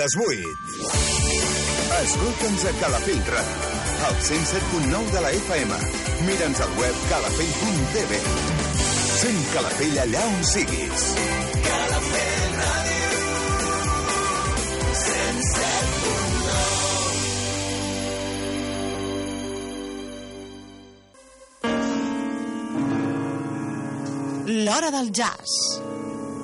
Les 8. Escolta'ns a Calafell Ràdio, al 107.9 de la FM. Mira'ns al web calafell.tv. Sent Calafell allà on siguis. Calafell Ràdio. 107.9 L'Hora del Jazz.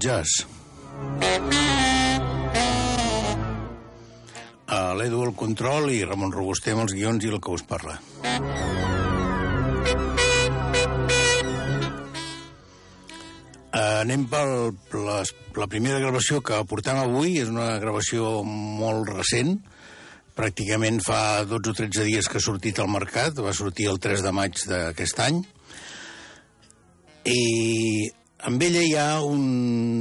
Jazz. Uh, L'Edu al control i Ramon Robuster amb els guions i el que us parla. Anem per la, la primera gravació que portem avui. És una gravació molt recent. Pràcticament fa 12 o 13 dies que ha sortit al mercat. Va sortir el 3 de maig d'aquest any. I amb ella hi ha un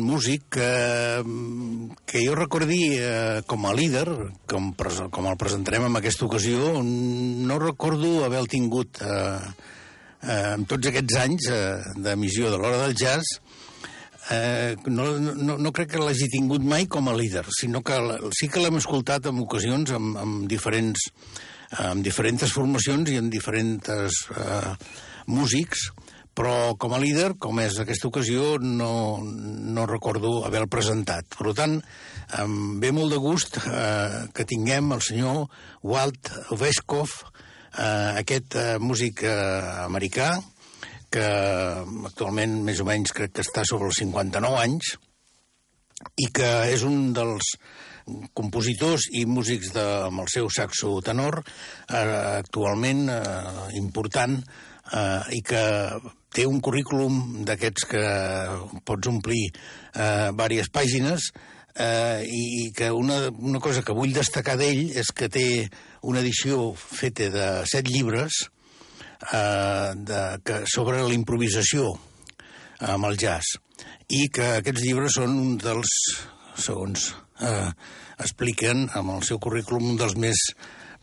músic que, que jo recordi eh, com a líder, com, com el presentarem en aquesta ocasió, no recordo haver tingut eh, eh, en tots aquests anys eh, d'emissió de l'hora del jazz, eh, no, no, no crec que l'hagi tingut mai com a líder, sinó que sí que l'hem escoltat en ocasions amb, amb diferents amb diferents formacions i amb diferents eh, músics, però com a líder, com és aquesta ocasió, no, no recordo haver-lo presentat. Per tant, em ve molt de gust eh, que tinguem el senyor Walt Veskov, eh, aquest eh, músic eh, americà, que actualment més o menys crec que està sobre els 59 anys, i que és un dels compositors i músics de, amb el seu saxo tenor eh, actualment eh, important eh, i que té un currículum d'aquests que pots omplir eh, diverses pàgines eh, i que una, una cosa que vull destacar d'ell és que té una edició feta de set llibres eh, de, que, sobre la improvisació amb el jazz i que aquests llibres són un dels, segons eh, expliquen amb el seu currículum, un dels més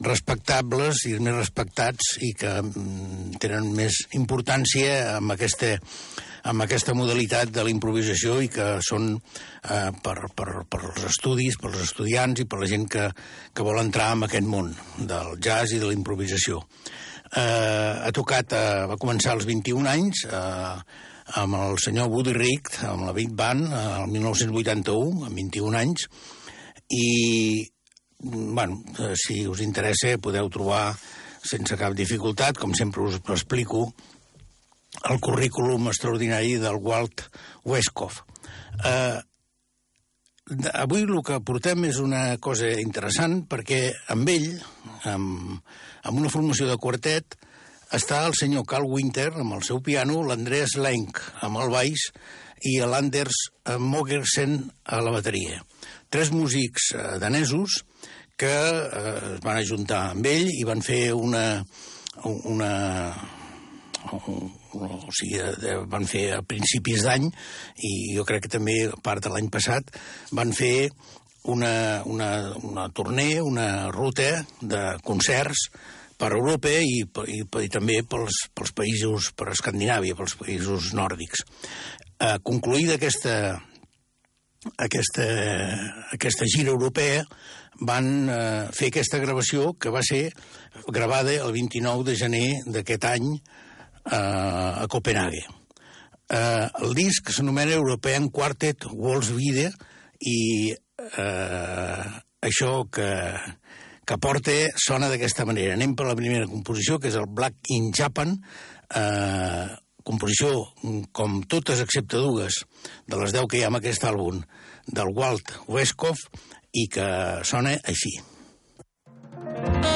respectables i els més respectats i que mm, tenen més importància amb aquesta, amb aquesta modalitat de la improvisació i que són eh, per, per, per els estudis, per els estudiants i per la gent que, que vol entrar en aquest món del jazz i de la improvisació. Eh, ha tocat, eh, va començar als 21 anys eh, amb el senyor Woody Richt, amb la Big Band, eh, el 1981, amb 21 anys, i bueno, eh, si us interessa podeu trobar sense cap dificultat, com sempre us explico, el currículum extraordinari del Walt Westkoff. Eh, avui el que portem és una cosa interessant perquè amb ell, amb, amb una formació de quartet, està el senyor Carl Winter amb el seu piano, l'Andreas Lenk amb el baix i l'Anders Mogersen a la bateria. Tres músics eh, danesos que eh, es van ajuntar amb ell i van fer una, una, o sigui, eh, van fer a principis d'any i jo crec que també part de l'any passat van fer una, una, una torner, una ruta de concerts per Europa i, i, i també pels, pels països, per Escandinàvia, pels països nòrdics. Eh, concluïda aquesta, aquesta, aquesta gira europea, van eh, fer aquesta gravació que va ser gravada el 29 de gener d'aquest any eh, a Copenhague. Eh, el disc s'anomena European Quartet Walls Video i eh, això que, que porta sona d'aquesta manera. Anem per la primera composició, que és el Black in Japan, eh, composició, com totes excepte dues, de les deu que hi ha en aquest àlbum, del Walt Westcoff, i que sona així. Uh,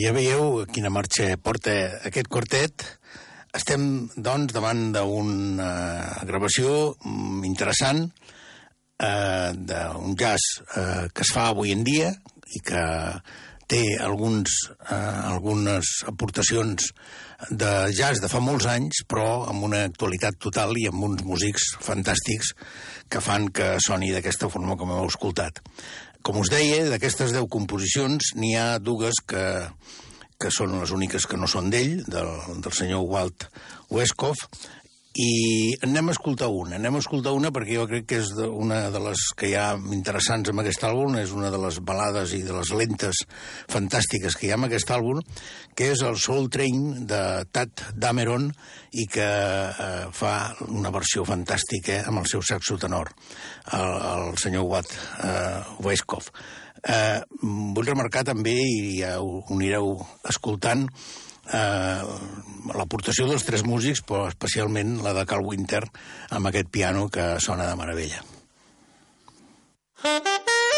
ja veieu quina marxa porta aquest quartet. Estem, doncs, davant d'una gravació mm, interessant uh, d'un jazz uh, que es fa avui en dia i que té alguns, uh, algunes aportacions de jazz de fa molts anys, però amb una actualitat total i amb uns músics fantàstics que fan que soni d'aquesta forma com heu escoltat. Com us deia, d'aquestes deu composicions n'hi ha dues que, que són les úniques que no són d'ell, del, del senyor Walt Westkoff, i anem a escoltar una. Anem a escoltar una perquè jo crec que és de, una de les que hi ha interessants en aquest àlbum, és una de les balades i de les lentes fantàstiques que hi ha en aquest àlbum, que és el Soul Train de Tad Dameron i que eh, fa una versió fantàstica amb el seu saxo tenor, el, el senyor Watt eh, Weiskopf. Eh, vull remarcar també, i ja ho anireu escoltant, eh, l'aportació dels tres músics, però especialment la de Carl Winter, amb aquest piano que sona de meravella.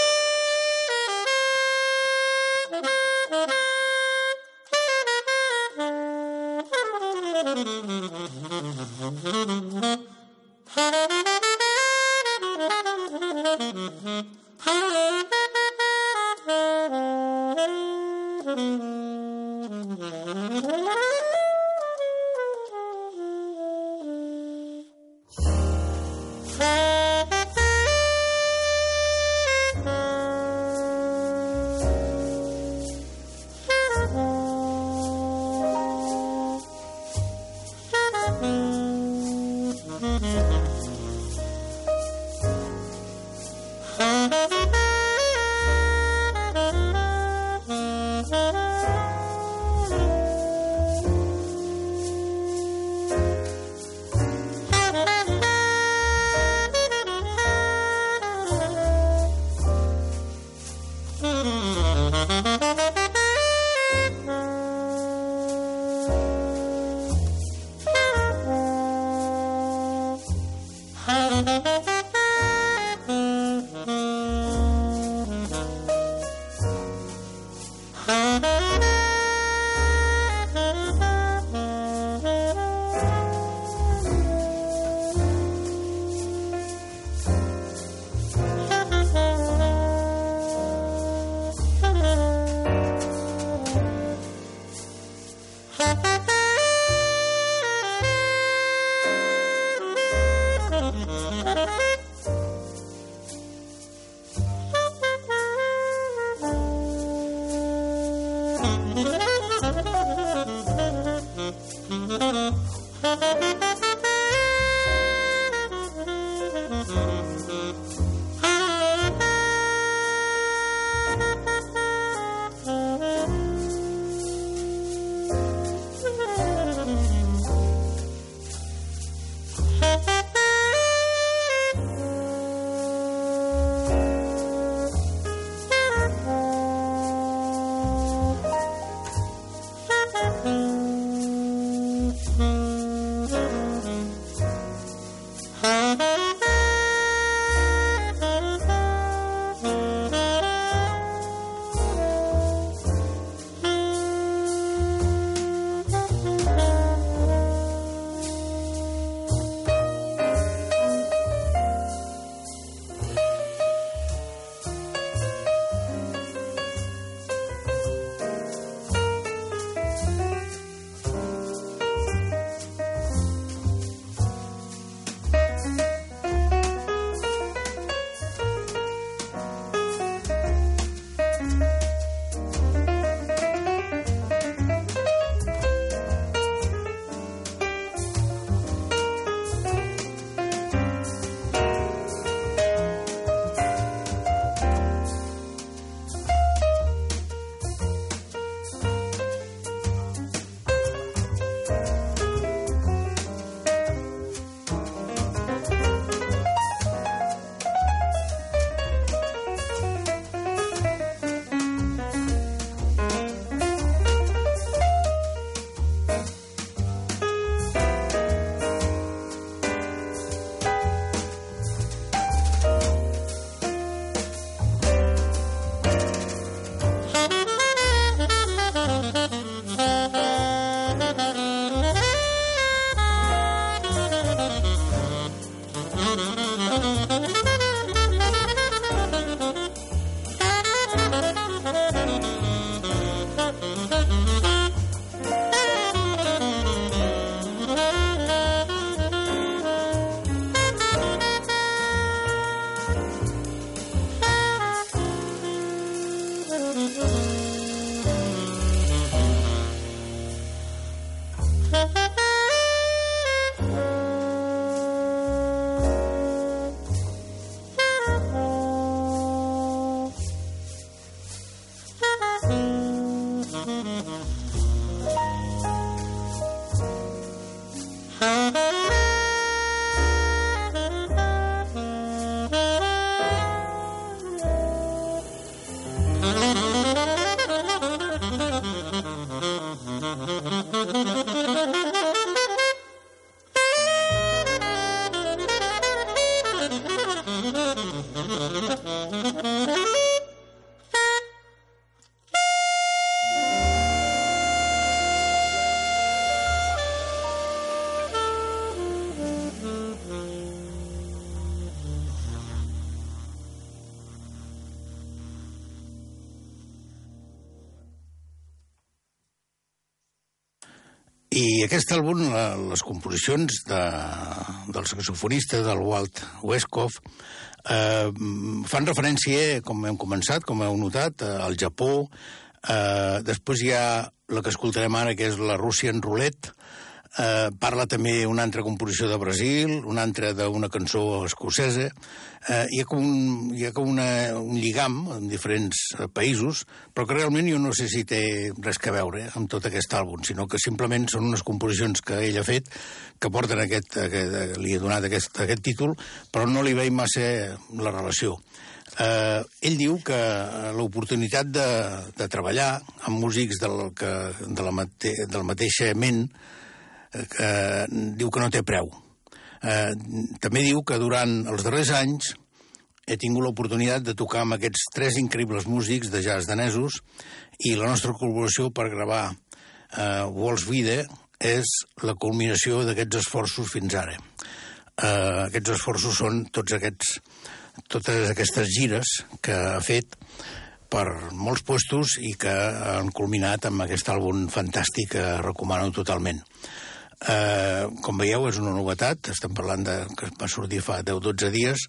I aquest àlbum, les composicions de, del saxofonista, del Walt Westkoff, eh, fan referència, com hem començat, com heu notat, eh, al Japó. Eh, després hi ha la que escoltarem ara, que és la Russian Roulette, Eh, parla també una altra composició de Brasil, una altra d'una cançó escocesa. Eh, hi ha com, un, hi ha com una, un lligam en diferents eh, països, però que realment jo no sé si té res que veure amb tot aquest àlbum, sinó que simplement són unes composicions que ell ha fet que porten aquest, aquest li he donat aquest, aquest títol, però no li veig massa la relació. Eh, ell diu que l'oportunitat de, de treballar amb músics del, que, de la mate, del mateix ment eh, diu que no té preu. Eh, també diu que durant els darrers anys he tingut l'oportunitat de tocar amb aquests tres increïbles músics de jazz danesos i la nostra col·laboració per gravar eh, Walls Vida és la culminació d'aquests esforços fins ara. Eh, aquests esforços són tots aquests, totes aquestes gires que ha fet per molts puestos i que han culminat amb aquest àlbum fantàstic que recomano totalment. Eh, com veieu, és una novetat, estem parlant de que va sortir fa 10-12 dies,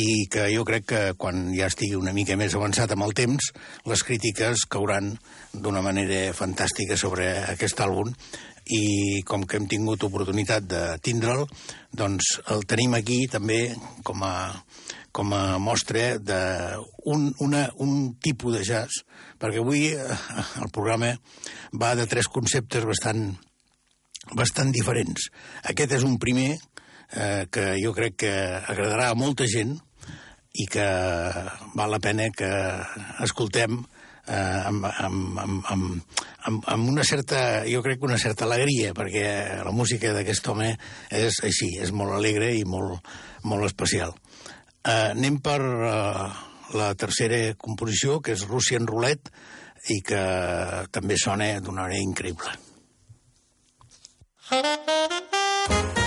i que jo crec que quan ja estigui una mica més avançat amb el temps, les crítiques cauran d'una manera fantàstica sobre aquest àlbum. I com que hem tingut oportunitat de tindre'l, doncs el tenim aquí també com a, com a mostra d'un un, un tipus de jazz, perquè avui eh, el programa va de tres conceptes bastant bastant diferents. Aquest és un primer eh, que jo crec que agradarà a molta gent i que val la pena que escoltem eh, amb, amb, amb, amb, amb, amb una certa, jo crec que una certa alegria, perquè la música d'aquest home és així, és molt alegre i molt, molt especial. Eh, anem per eh, la tercera composició, que és Russian Roulette, i que també sona d'una manera increïble. Thank you.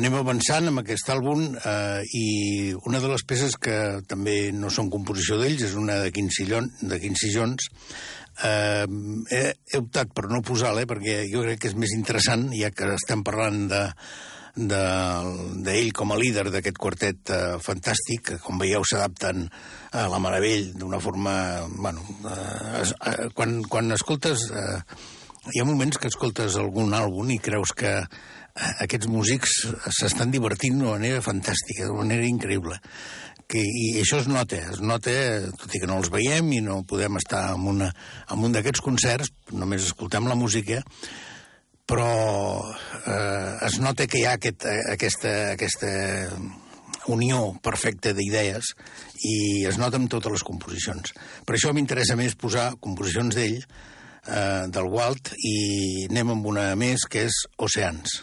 Anem avançant amb aquest àlbum uh, i una de les peces que també no són composició d'ells és una de Quincy, Llon, de Quincy Jones. Uh, he, he optat per no posar-la eh, perquè jo crec que és més interessant, ja que estem parlant de d'ell de, com a líder d'aquest quartet uh, fantàstic, que com veieu s'adapten a la Meravell d'una forma... Bueno, uh, uh, quan, quan escoltes... Uh, hi ha moments que escoltes algun àlbum i creus que aquests músics s'estan divertint d'una manera fantàstica, d'una manera increïble. Que, I això es nota, es nota, tot i que no els veiem i no podem estar en, una, en un d'aquests concerts, només escoltem la música, però eh, es nota que hi ha aquest, aquesta, aquesta unió perfecta d'idees i es nota en totes les composicions. Per això m'interessa més posar composicions d'ell, eh, del Walt, i anem amb una més, que és Oceans.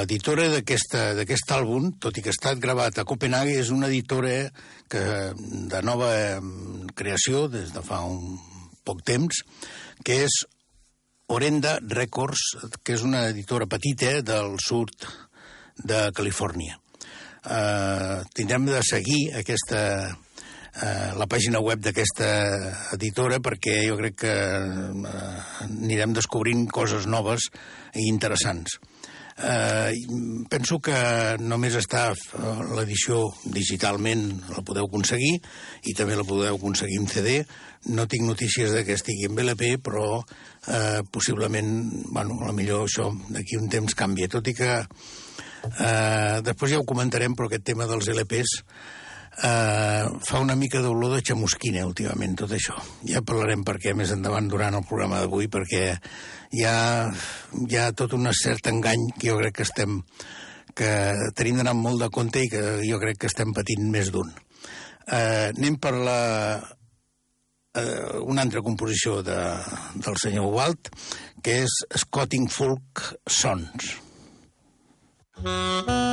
L'editora d'aquest àlbum, tot i que ha estat gravat a Copenhague, és una editora que, de nova creació des de fa un poc temps, que és Orenda Records, que és una editora petita del sud de Califòrnia. Uh, tindrem de seguir aquesta, uh, la pàgina web d'aquesta editora perquè jo crec que uh, anirem descobrint coses noves i interessants. Eh, penso que només està l'edició digitalment, la podeu aconseguir, i també la podeu aconseguir en CD. No tinc notícies de que estigui en BLP, però eh, possiblement, bueno, a millor això d'aquí un temps canvia, tot i que eh, després ja ho comentarem, però aquest tema dels LPs eh, fa una mica d'olor de xamusquina últimament, tot això. Ja parlarem per què més endavant durant el programa d'avui, perquè hi ha, hi ha tot un cert engany que jo crec que estem que tenim d'anar molt de compte i que jo crec que estem patint més d'un. Eh, anem per la, eh, una altra composició de, del senyor Walt, que és Scotting Folk Sons. Mm -hmm.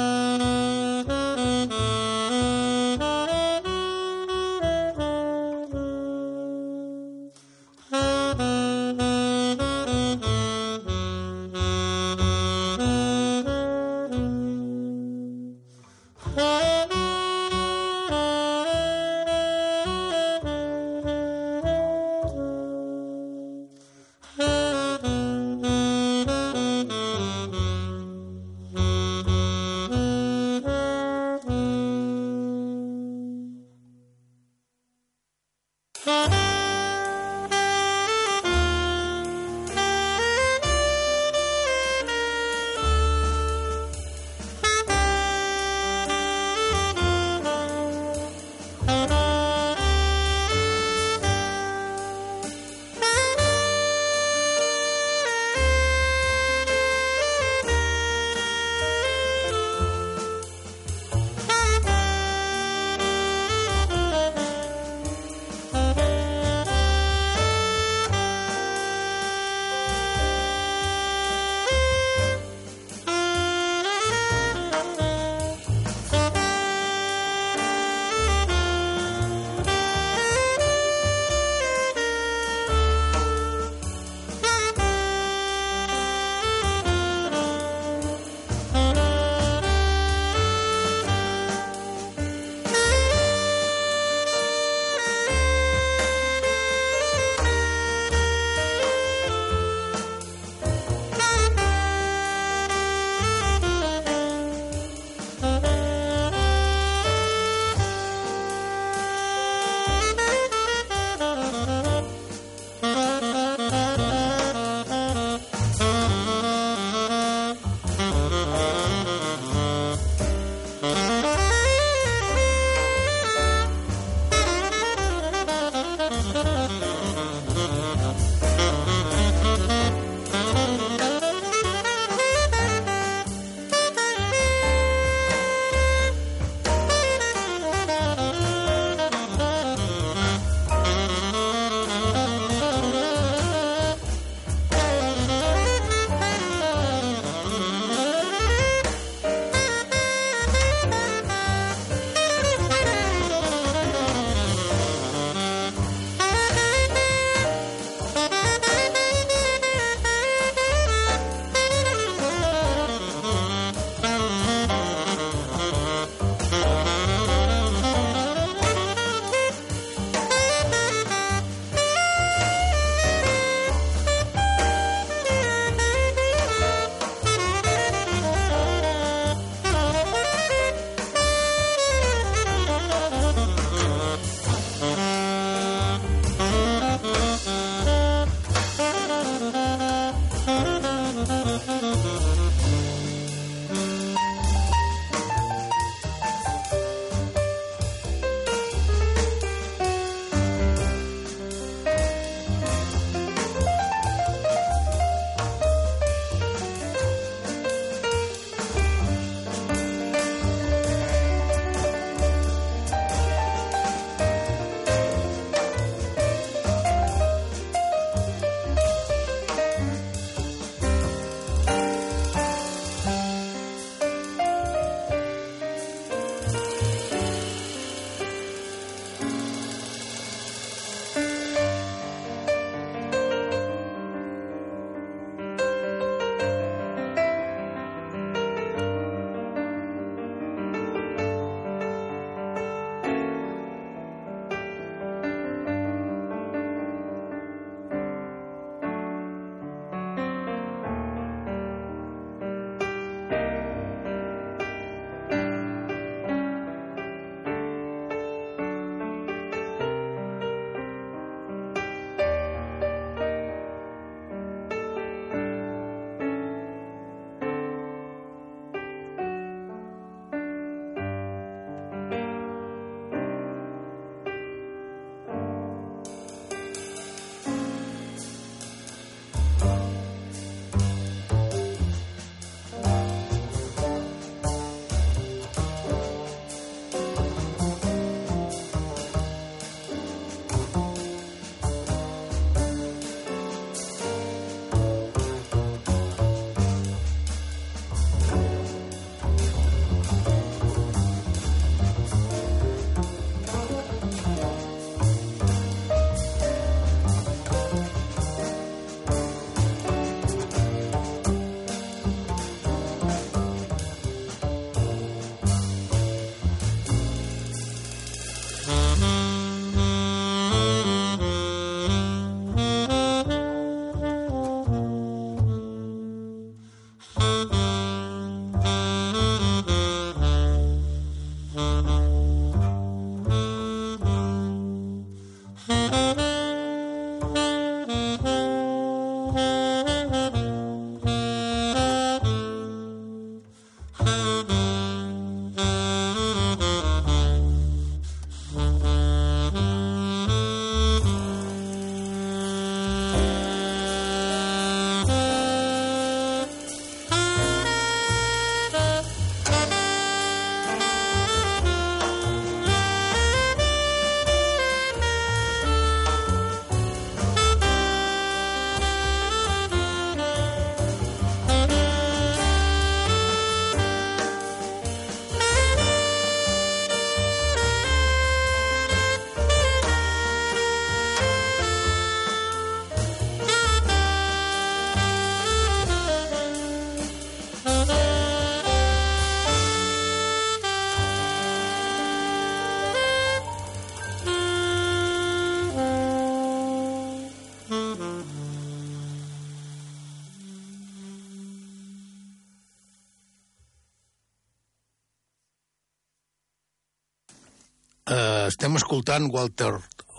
Estem escoltant Walter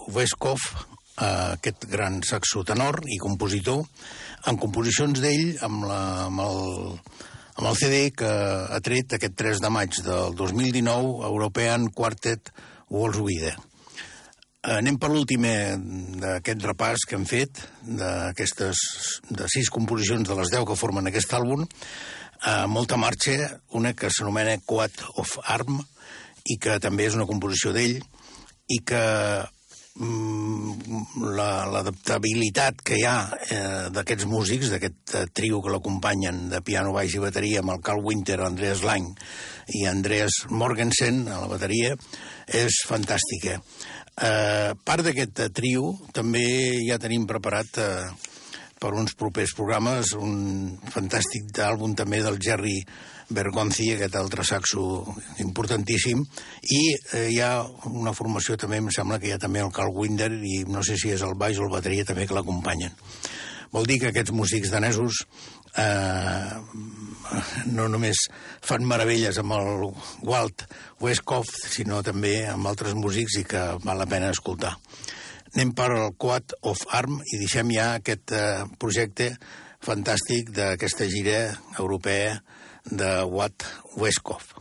Westkoff, eh, aquest gran saxotenor i compositor, en composicions d'ell amb, la, amb, el, amb el CD que ha tret aquest 3 de maig del 2019, European Quartet World's Wide. Eh, anem per l'últim d'aquest repàs que hem fet, d'aquestes de sis composicions de les 10 que formen aquest àlbum, eh, molta marxa, una que s'anomena Quad of Arm, i que també és una composició d'ell i que mm, l'adaptabilitat la, que hi ha eh, d'aquests músics, d'aquest eh, trio que l'acompanyen de piano, baix i bateria, amb el Carl Winter, Andreas Lang i Andreas Morgensen a la bateria, és fantàstica. Eh, part d'aquest eh, trio també ja tenim preparat eh, per uns propers programes un fantàstic àlbum també del Jerry Bergonzi, aquest altre saxo importantíssim, i eh, hi ha una formació també, em sembla que hi ha també el Carl Winder, i no sé si és el baix o el bateria també que l'acompanyen. Vol dir que aquests músics danesos eh, no només fan meravelles amb el Walt Westkoff, sinó també amb altres músics i que val la pena escoltar. Anem per al Quad of Arm i deixem ja aquest eh, projecte fantàstic d'aquesta gira europea de Watt Westkoff.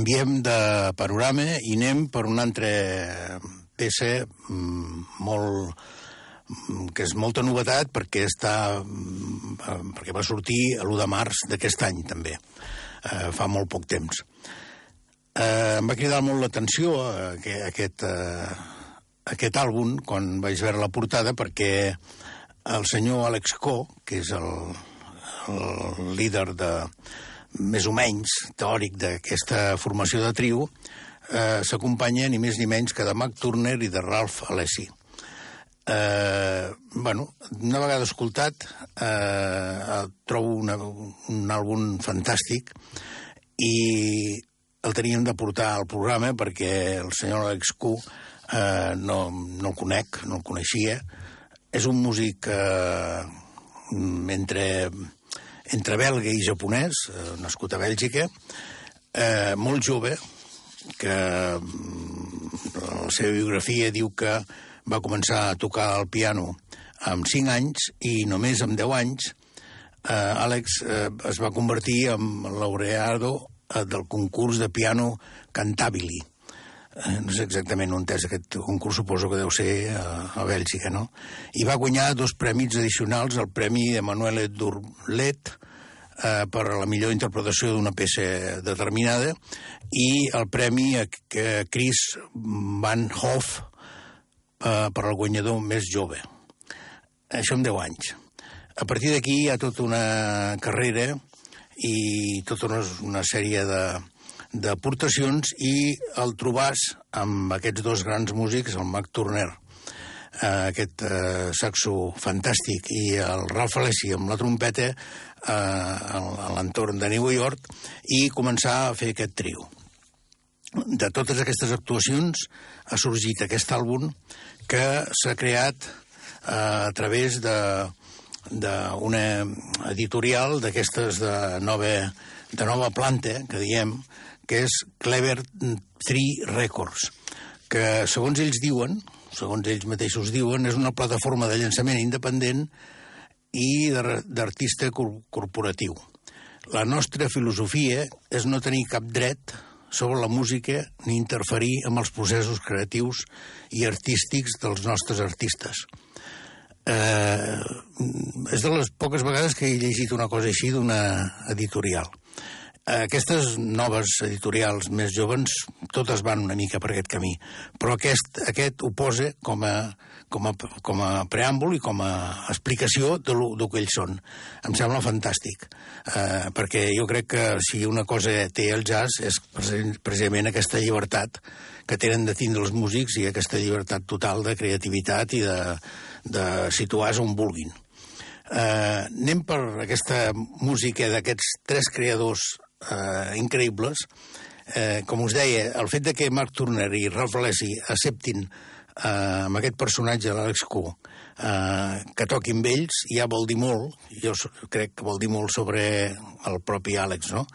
Canviem de panorama i anem per una altra peça mm, molt que és molta novetat perquè està mm, perquè va sortir l'1 de març d'aquest any també eh, fa molt poc temps. Eh, em va cridar molt l'atenció eh, aquest, eh, aquest àlbum quan vaig veure la portada perquè el senyor Alex Co, que és el, el líder de, més o menys teòric d'aquesta formació de trio, eh, s'acompanya ni més ni menys que de Mac Turner i de Ralph Alessi. Eh, bueno, una vegada escoltat, eh, trobo una, un àlbum fantàstic i el teníem de portar al programa perquè el senyor Alex Q eh, no, no el conec, no el coneixia. És un músic eh, entre entre belga i japonès, eh, nascut a Bèlgica, eh, molt jove, que mm, la seva biografia diu que va començar a tocar el piano amb 5 anys i només amb 10 anys eh, Àlex eh, es va convertir en laureado eh, del concurs de piano Cantabili. Eh, no sé exactament on és aquest concurs, suposo que deu ser a, a Bèlgica, no? I va guanyar dos premis addicionals, el Premi de Manuel Durlet, eh, per a la millor interpretació d'una peça determinada i el premi a, a Chris Van Hoff eh, per al guanyador més jove. Això amb 10 anys. A partir d'aquí hi ha tota una carrera i tota una, una sèrie de d'aportacions i el trobàs amb aquests dos grans músics, el Mac Turner, eh, aquest eh, saxo fantàstic, i el Ralph Alessi amb la trompeta, eh, a l'entorn de New York i començar a fer aquest trio. De totes aquestes actuacions ha sorgit aquest àlbum que s'ha creat eh, a través de d'una editorial d'aquestes de nova, de nova planta, que diem, que és Clever Tree Records, que, segons ells diuen, segons ells mateixos diuen, és una plataforma de llançament independent i d'artista corporatiu. La nostra filosofia és no tenir cap dret sobre la música ni interferir amb els processos creatius i artístics dels nostres artistes. Eh, és de les poques vegades que he llegit una cosa així d'una editorial. Aquestes noves editorials més joves, totes van una mica per aquest camí, però aquest, aquest ho posa com a, com a, com a preàmbul i com a explicació de lo, de que ells són. Em sembla fantàstic, eh, perquè jo crec que si una cosa té el jazz és precisament aquesta llibertat que tenen de tindre els músics i aquesta llibertat total de creativitat i de, de situar-se on vulguin. Eh, anem per aquesta música d'aquests tres creadors eh, increïbles. Eh, com us deia, el fet de que Mark Turner i Ralph Alessi acceptin eh, amb aquest personatge, l'Àlex Q, eh, que toquin amb ells, ja vol dir molt, jo crec que vol dir molt sobre el propi Àlex, no?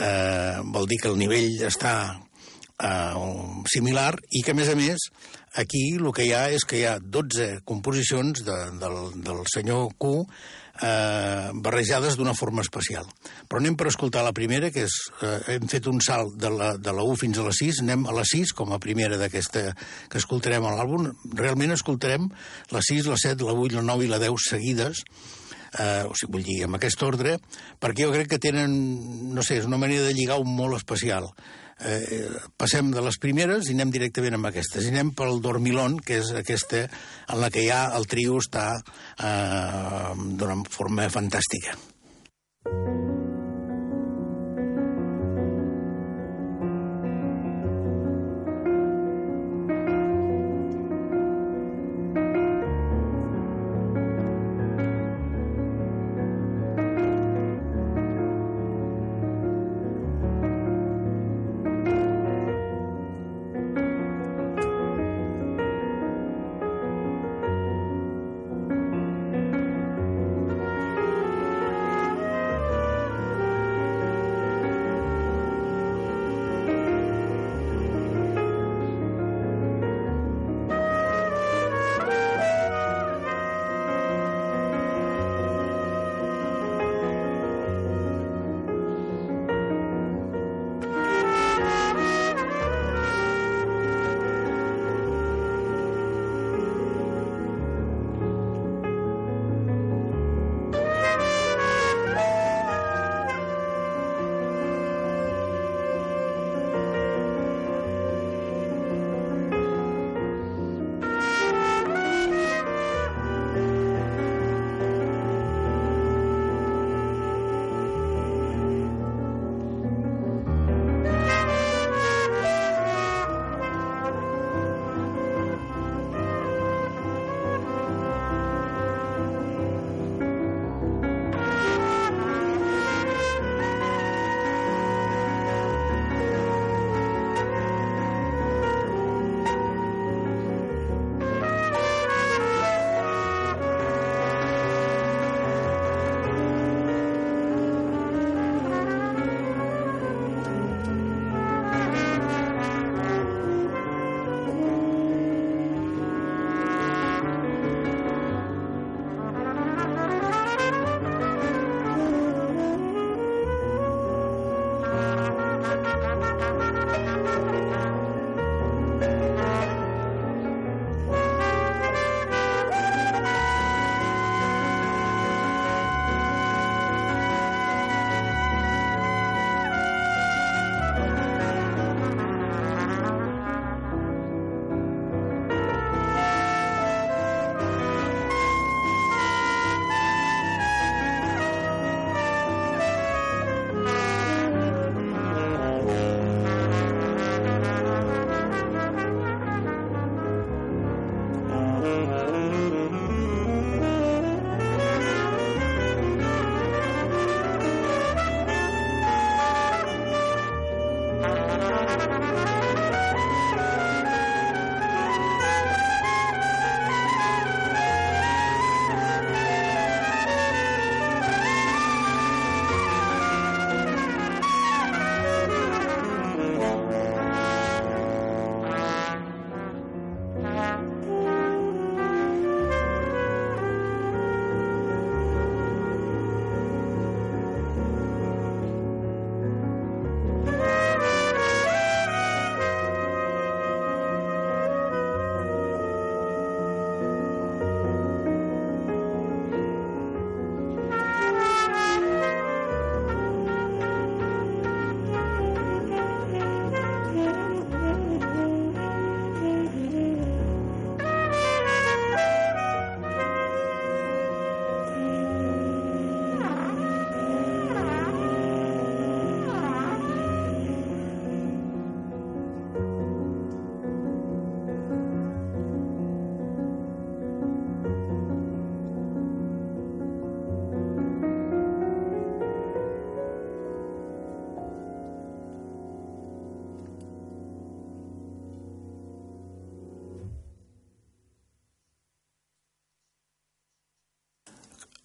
Eh, vol dir que el nivell està eh, similar i que, a més a més, aquí el que hi ha és que hi ha 12 composicions de, del, del senyor Q eh, barrejades d'una forma especial. Però anem per escoltar la primera, que és, eh, hem fet un salt de la, de la 1 fins a la 6, anem a la 6 com a primera d'aquesta que escoltarem a l'àlbum. Realment escoltarem la 6, la 7, la 8, la 9 i la 10 seguides, eh, o sigui, vull dir, amb aquest ordre, perquè jo crec que tenen, no sé, és una manera de lligar un molt especial eh, passem de les primeres i anem directament amb aquestes. I anem pel Dormilón, que és aquesta en la que ja el trio està eh, d'una forma fantàstica.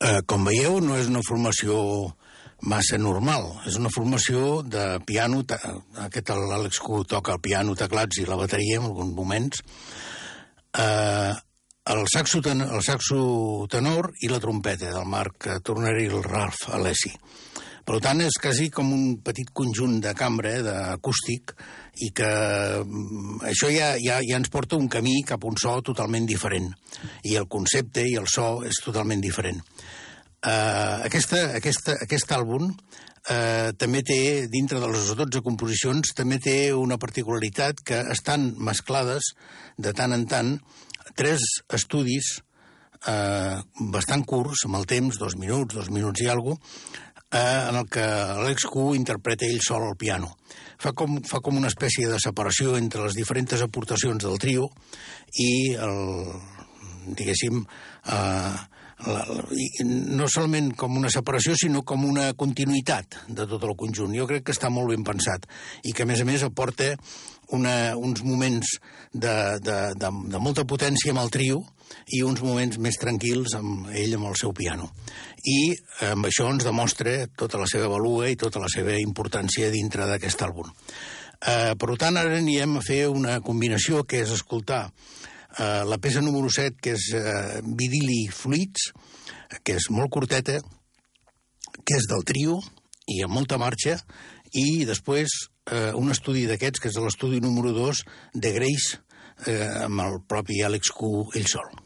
Eh, com veieu, no és una formació massa normal. És una formació de piano, aquest l'Àlex Q toca el piano, teclats i la bateria en alguns moments, eh, el, saxo ten, el saxo tenor i la trompeta del Marc Turner i el Ralph Alessi. Per tant, és quasi com un petit conjunt de cambra, eh, d'acústic, i que mm, això ja, ja, ja ens porta un camí cap a un so totalment diferent. I el concepte i el so és totalment diferent. Uh, aquesta, aquesta, aquest àlbum uh, també té, dintre de les 12 composicions, també té una particularitat que estan mesclades de tant en tant tres estudis uh, bastant curts, amb el temps, dos minuts, dos minuts i alguna uh, en el que Alex Q interpreta ell sol al piano. Fa com, fa com una espècie de separació entre les diferents aportacions del trio i el, diguéssim, eh, la, la, no solament com una separació, sinó com una continuïtat de tot el conjunt. Jo crec que està molt ben pensat i que, a més a més, aporta una, uns moments de, de, de, de molta potència amb el trio i uns moments més tranquils amb ell amb el seu piano. I amb això ens demostra tota la seva valua i tota la seva importància dintre d'aquest àlbum. Eh, per tant, ara anirem a fer una combinació que és escoltar eh, la peça número 7, que és eh, Vidili Fluids, que és molt curteta, que és del trio i amb molta marxa, i després eh, un estudi d'aquests, que és l'estudi número 2 de Grace, eh, amb el propi Àlex Q ell sol.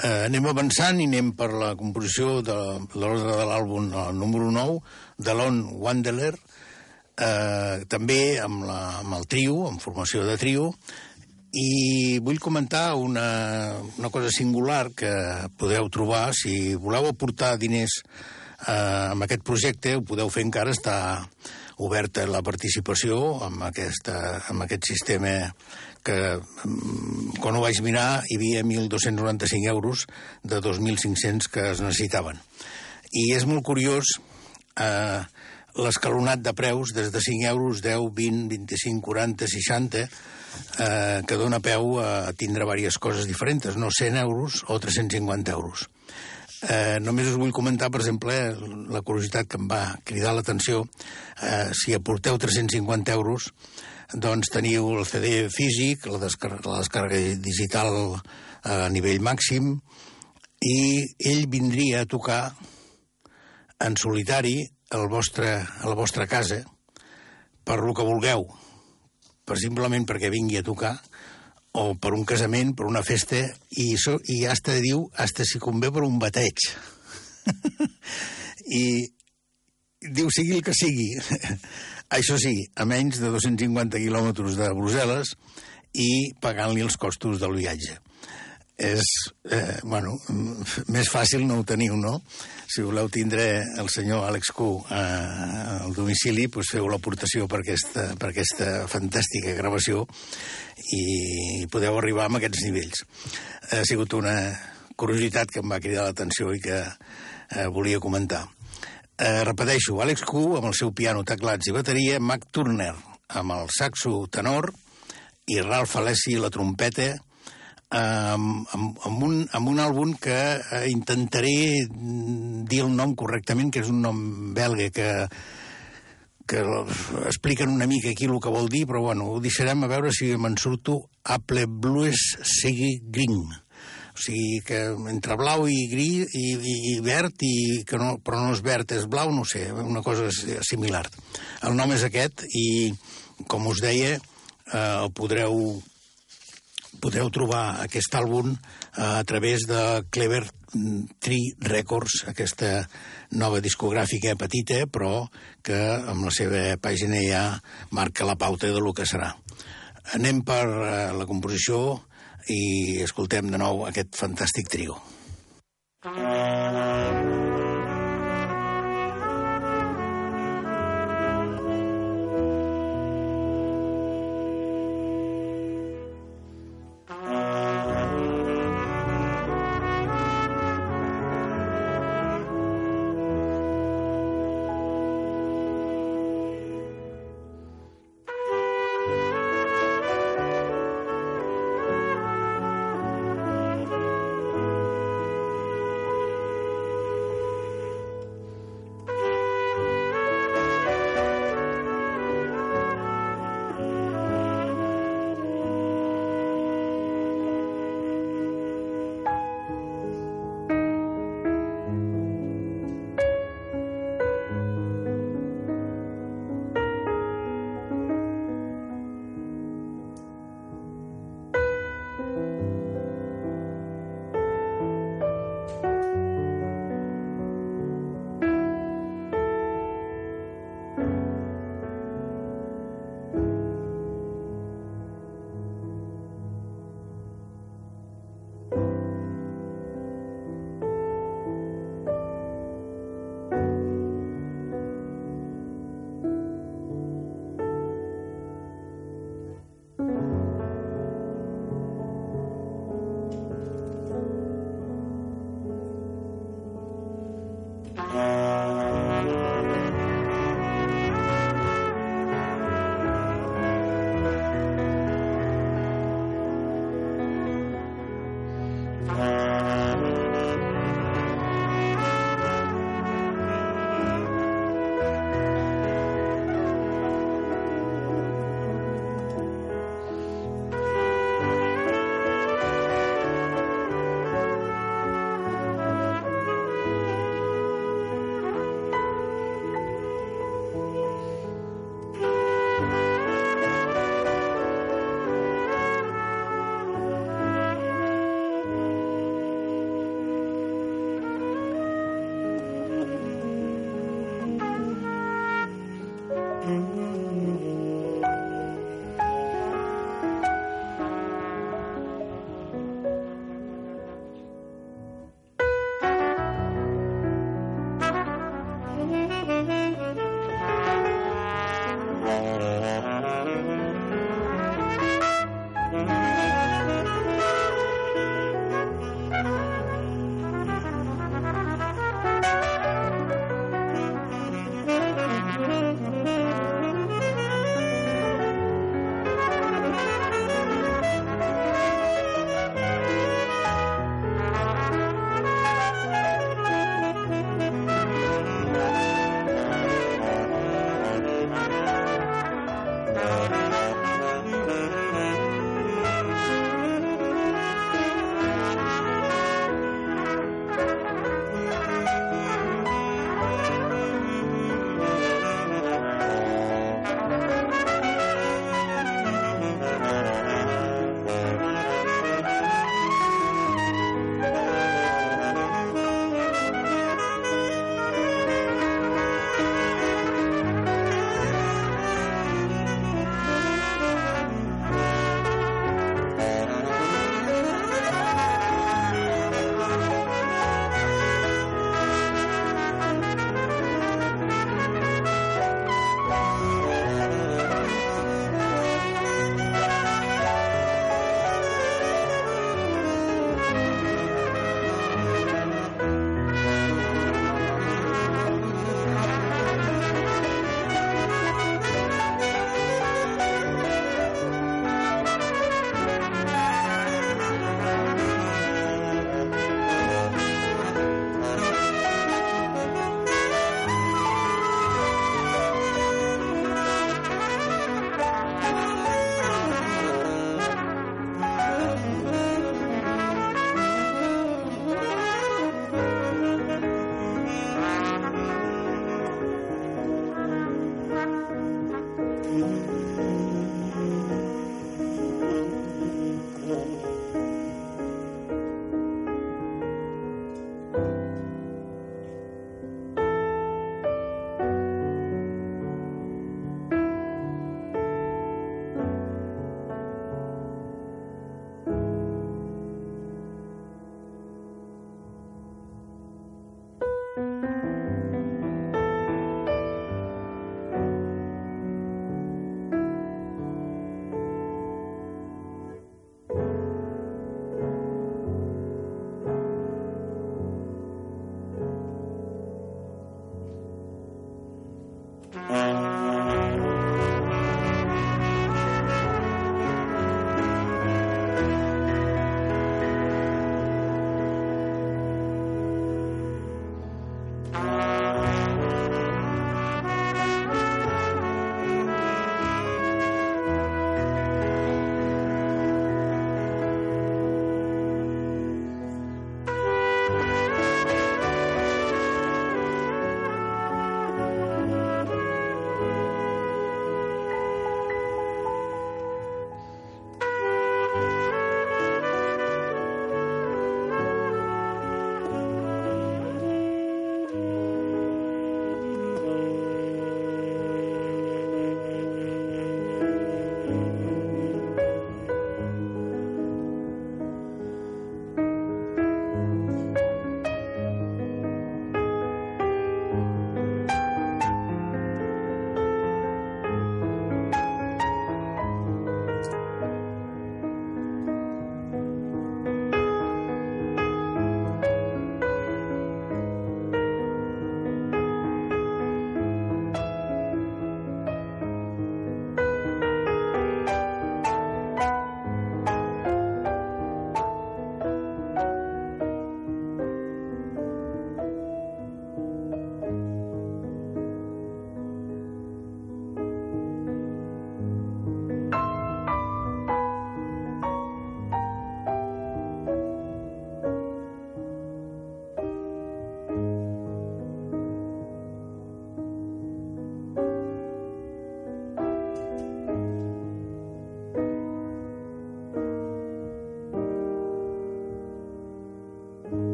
Eh, anem avançant i anem per la composició de, l'ordre de l'àlbum número 9, de Lon Wanderer, eh, també amb, la, amb el trio, en formació de trio, i vull comentar una, una cosa singular que podeu trobar. Si voleu aportar diners Eh, amb aquest projecte ho podeu fer encara, està oberta la participació amb, aquesta, amb aquest sistema que mm, quan ho vaig mirar hi havia 1.295 euros de 2.500 que es necessitaven. I és molt curiós eh, l'escalonat de preus des de 5 euros, 10, 20, 25, 40, 60, eh, que dona peu a tindre diverses coses diferents, no 100 euros o 350 euros. Eh, només us vull comentar, per exemple, la curiositat que em va cridar l'atenció. Eh, si aporteu 350 euros, doncs teniu el CD físic, la, descar la descàrrega digital a nivell màxim, i ell vindria a tocar en solitari al vostre, a la vostra casa per lo que vulgueu, per simplement perquè vingui a tocar, o per un casament, per una festa, i, so, i hasta diu, hasta si convé per un bateig. I diu sigui el que sigui. Això sí, a menys de 250 quilòmetres de Brussel·les i pagant-li els costos del viatge és, eh, bueno, més fàcil no ho teniu, no? Si voleu tindre el senyor Àlex Q eh, al domicili, doncs feu l'aportació per, aquesta, per aquesta fantàstica gravació i podeu arribar a aquests nivells. Ha sigut una curiositat que em va cridar l'atenció i que eh, volia comentar. Eh, repeteixo, Àlex Q amb el seu piano, teclats i bateria, Mac Turner amb el saxo tenor i Ralph Alessi la trompeta, amb, amb, amb, un, amb un àlbum que eh, intentaré dir el nom correctament, que és un nom belga que, que expliquen una mica aquí el que vol dir, però bueno, ho deixarem a veure si me'n surto Apple Blues sigui green. O sigui que entre blau i gris i, i, i verd, i que no, però no és verd, és blau, no sé, una cosa similar. El nom és aquest i, com us deia, eh, el podreu podreu trobar aquest àlbum eh, a través de Clever Tree Records, aquesta nova discogràfica petita, però que amb la seva pàgina ja marca la pauta de lo que serà. Anem per eh, la composició i escoltem de nou aquest fantàstic trio. Mm.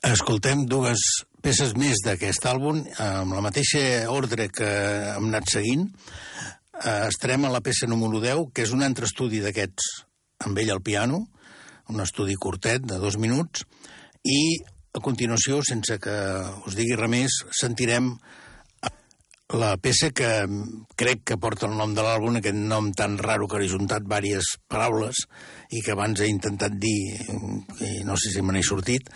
Escoltem dues peces més d'aquest àlbum, amb la mateixa ordre que hem anat seguint. Eh, estarem a la peça número 10, que és un altre estudi d'aquests amb ell al piano, un estudi curtet de dos minuts, i a continuació, sense que us digui res més, sentirem la peça que crec que porta el nom de l'àlbum, aquest nom tan raro que ha juntat diverses paraules i que abans he intentat dir i no sé si me n'he sortit,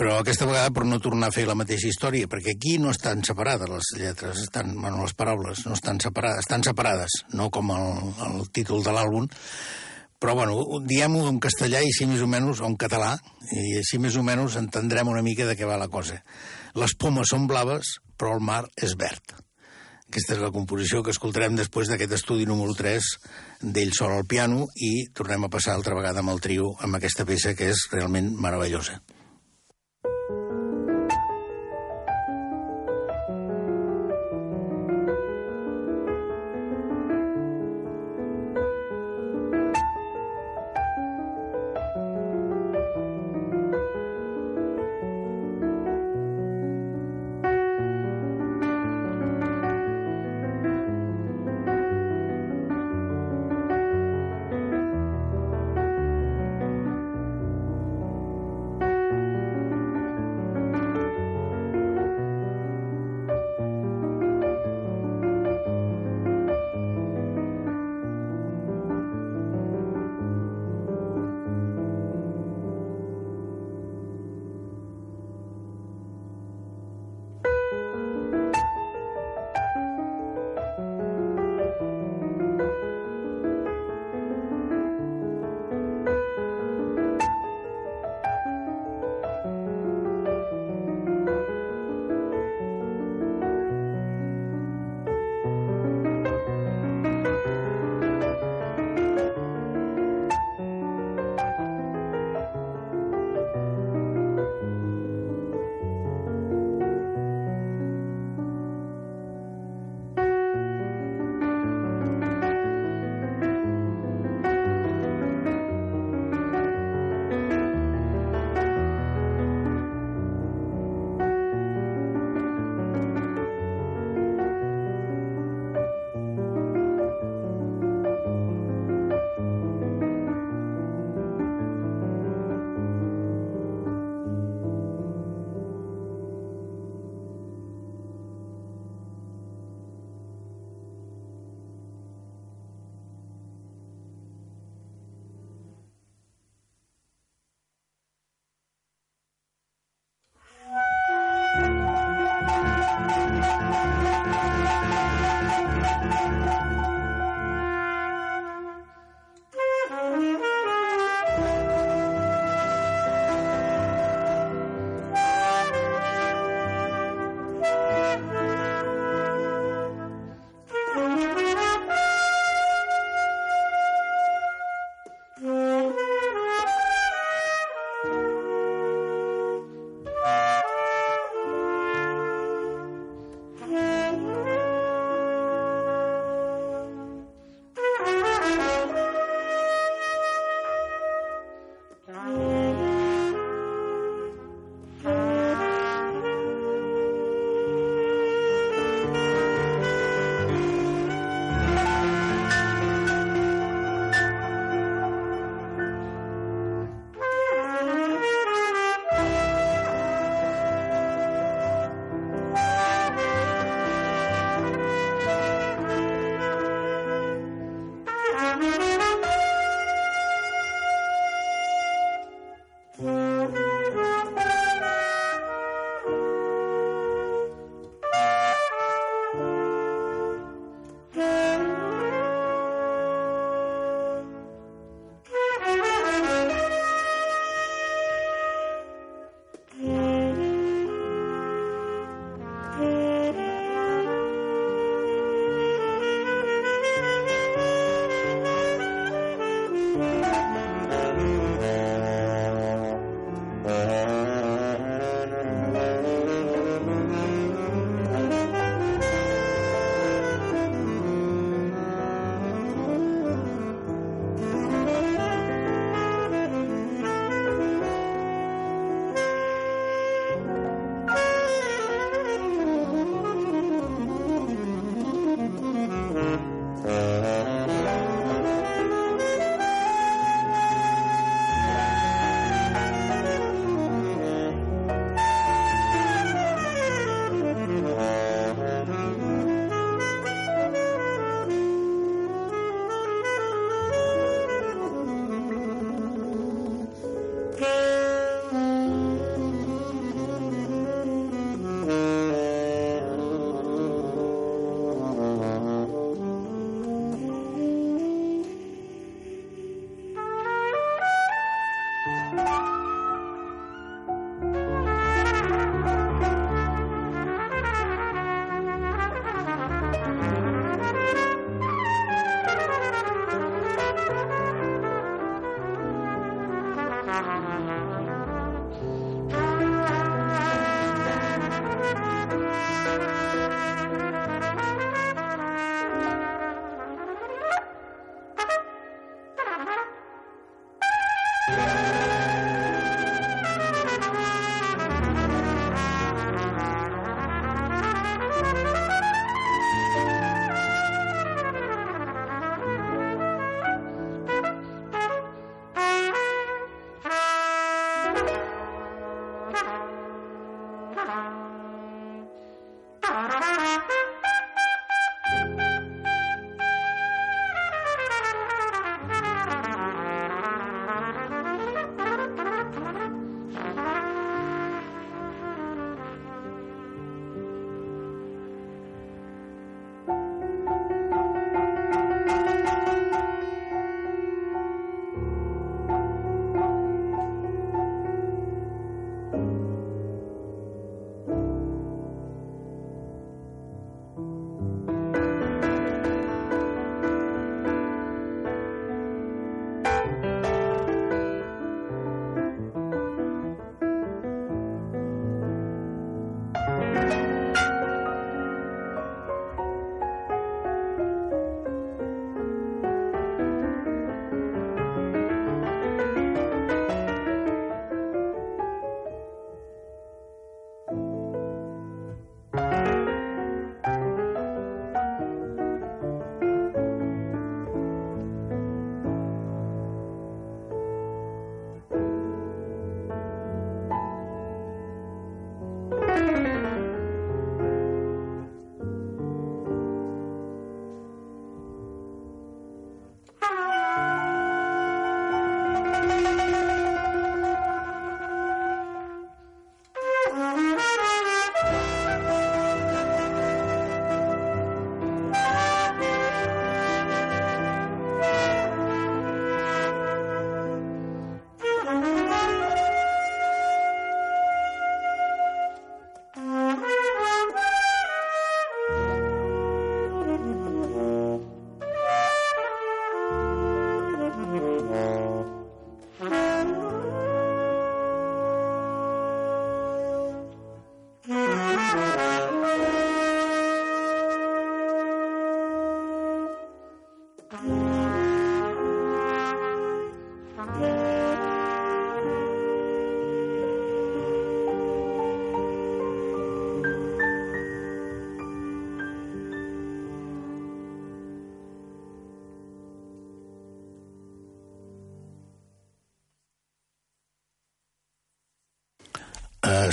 però aquesta vegada per no tornar a fer la mateixa història, perquè aquí no estan separades les lletres, estan, bueno, les paraules no estan separades, estan separades, no com el, el títol de l'àlbum, però bueno, diem-ho en castellà i així més o menys, o en català, i així més o menys entendrem una mica de què va la cosa. Les pomes són blaves, però el mar és verd. Aquesta és la composició que escoltarem després d'aquest estudi número 3 d'ell sol al piano i tornem a passar altra vegada amb el trio amb aquesta peça que és realment meravellosa.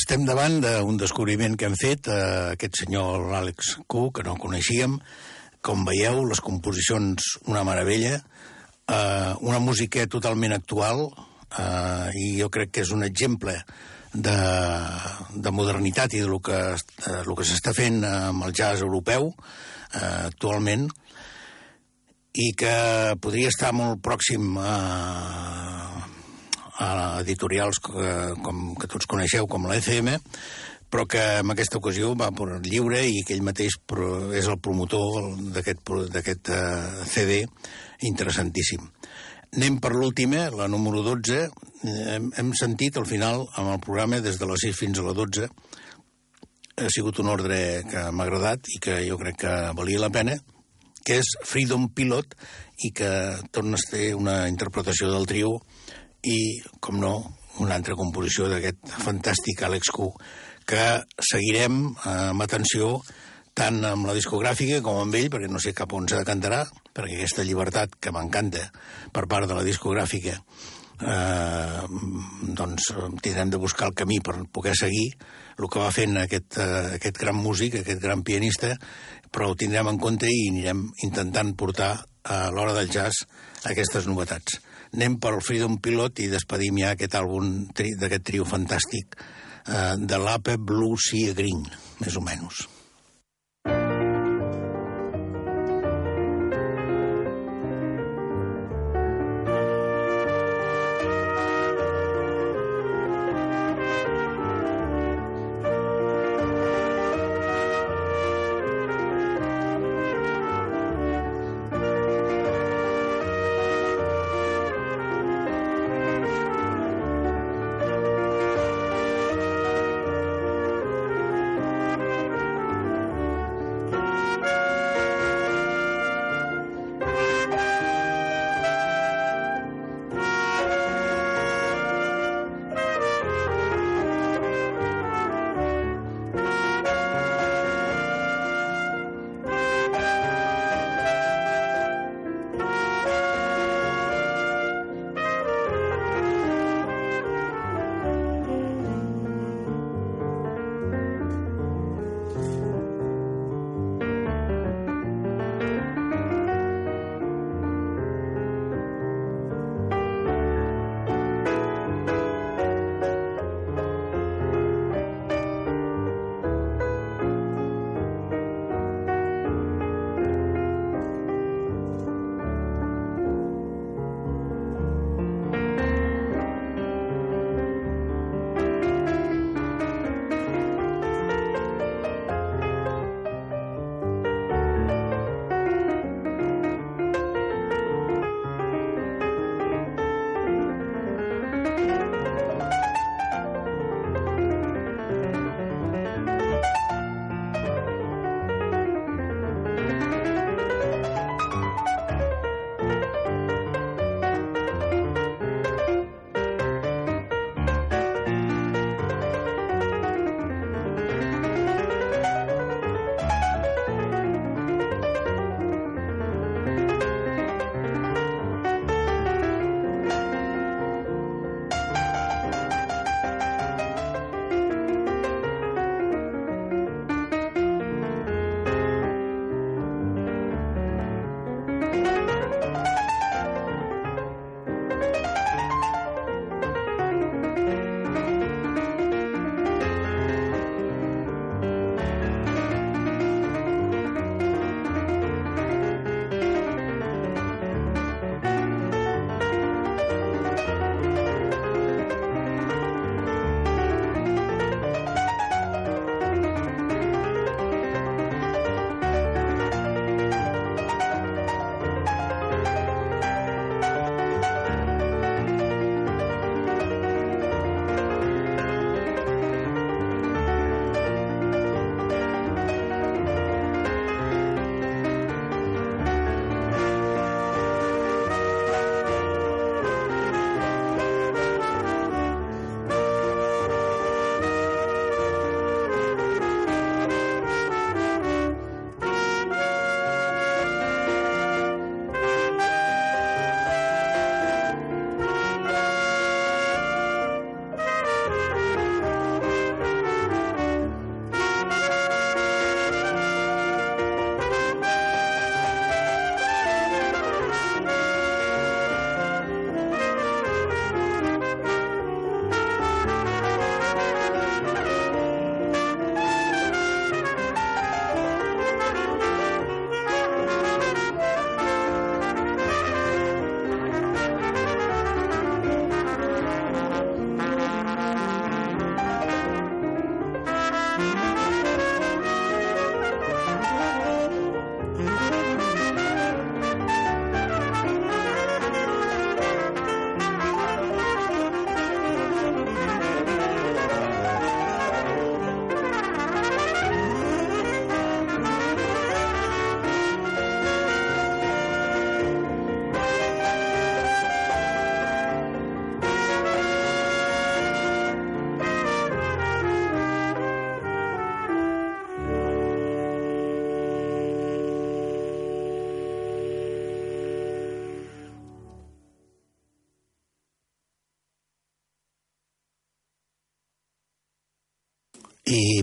Estem davant d'un descobriment que hem fet, eh, aquest senyor l'Àlex Q, que no coneixíem. Com veieu, les composicions, una meravella, eh, una música totalment actual, eh, i jo crec que és un exemple de, de modernitat i de lo que, lo que s'està fent amb el jazz europeu eh, actualment, i que podria estar molt pròxim a, a editorials que, com, que tots coneixeu, com la ECM, però que en aquesta ocasió va per lliure i que ell mateix és el promotor d'aquest uh, CD interessantíssim. Anem per l'última, la número 12. Hem, hem sentit al final, amb el programa, des de les 6 fins a la 12, ha sigut un ordre que m'ha agradat i que jo crec que valia la pena, que és Freedom Pilot i que torna a ser una interpretació del trio i, com no, una altra composició d'aquest fantàstic Alex Q, que seguirem amb atenció tant amb la discogràfica com amb ell, perquè no sé cap on s'ha de cantarà, perquè aquesta llibertat que m'encanta per part de la discogràfica, eh, doncs tindrem de buscar el camí per poder seguir el que va fent aquest, eh, aquest gran músic, aquest gran pianista, però ho tindrem en compte i anirem intentant portar a l'hora del jazz aquestes novetats anem pel Freedom Pilot i despedim ja aquest àlbum d'aquest trio fantàstic eh, de l'Ape Blue Sea Green, més o menys.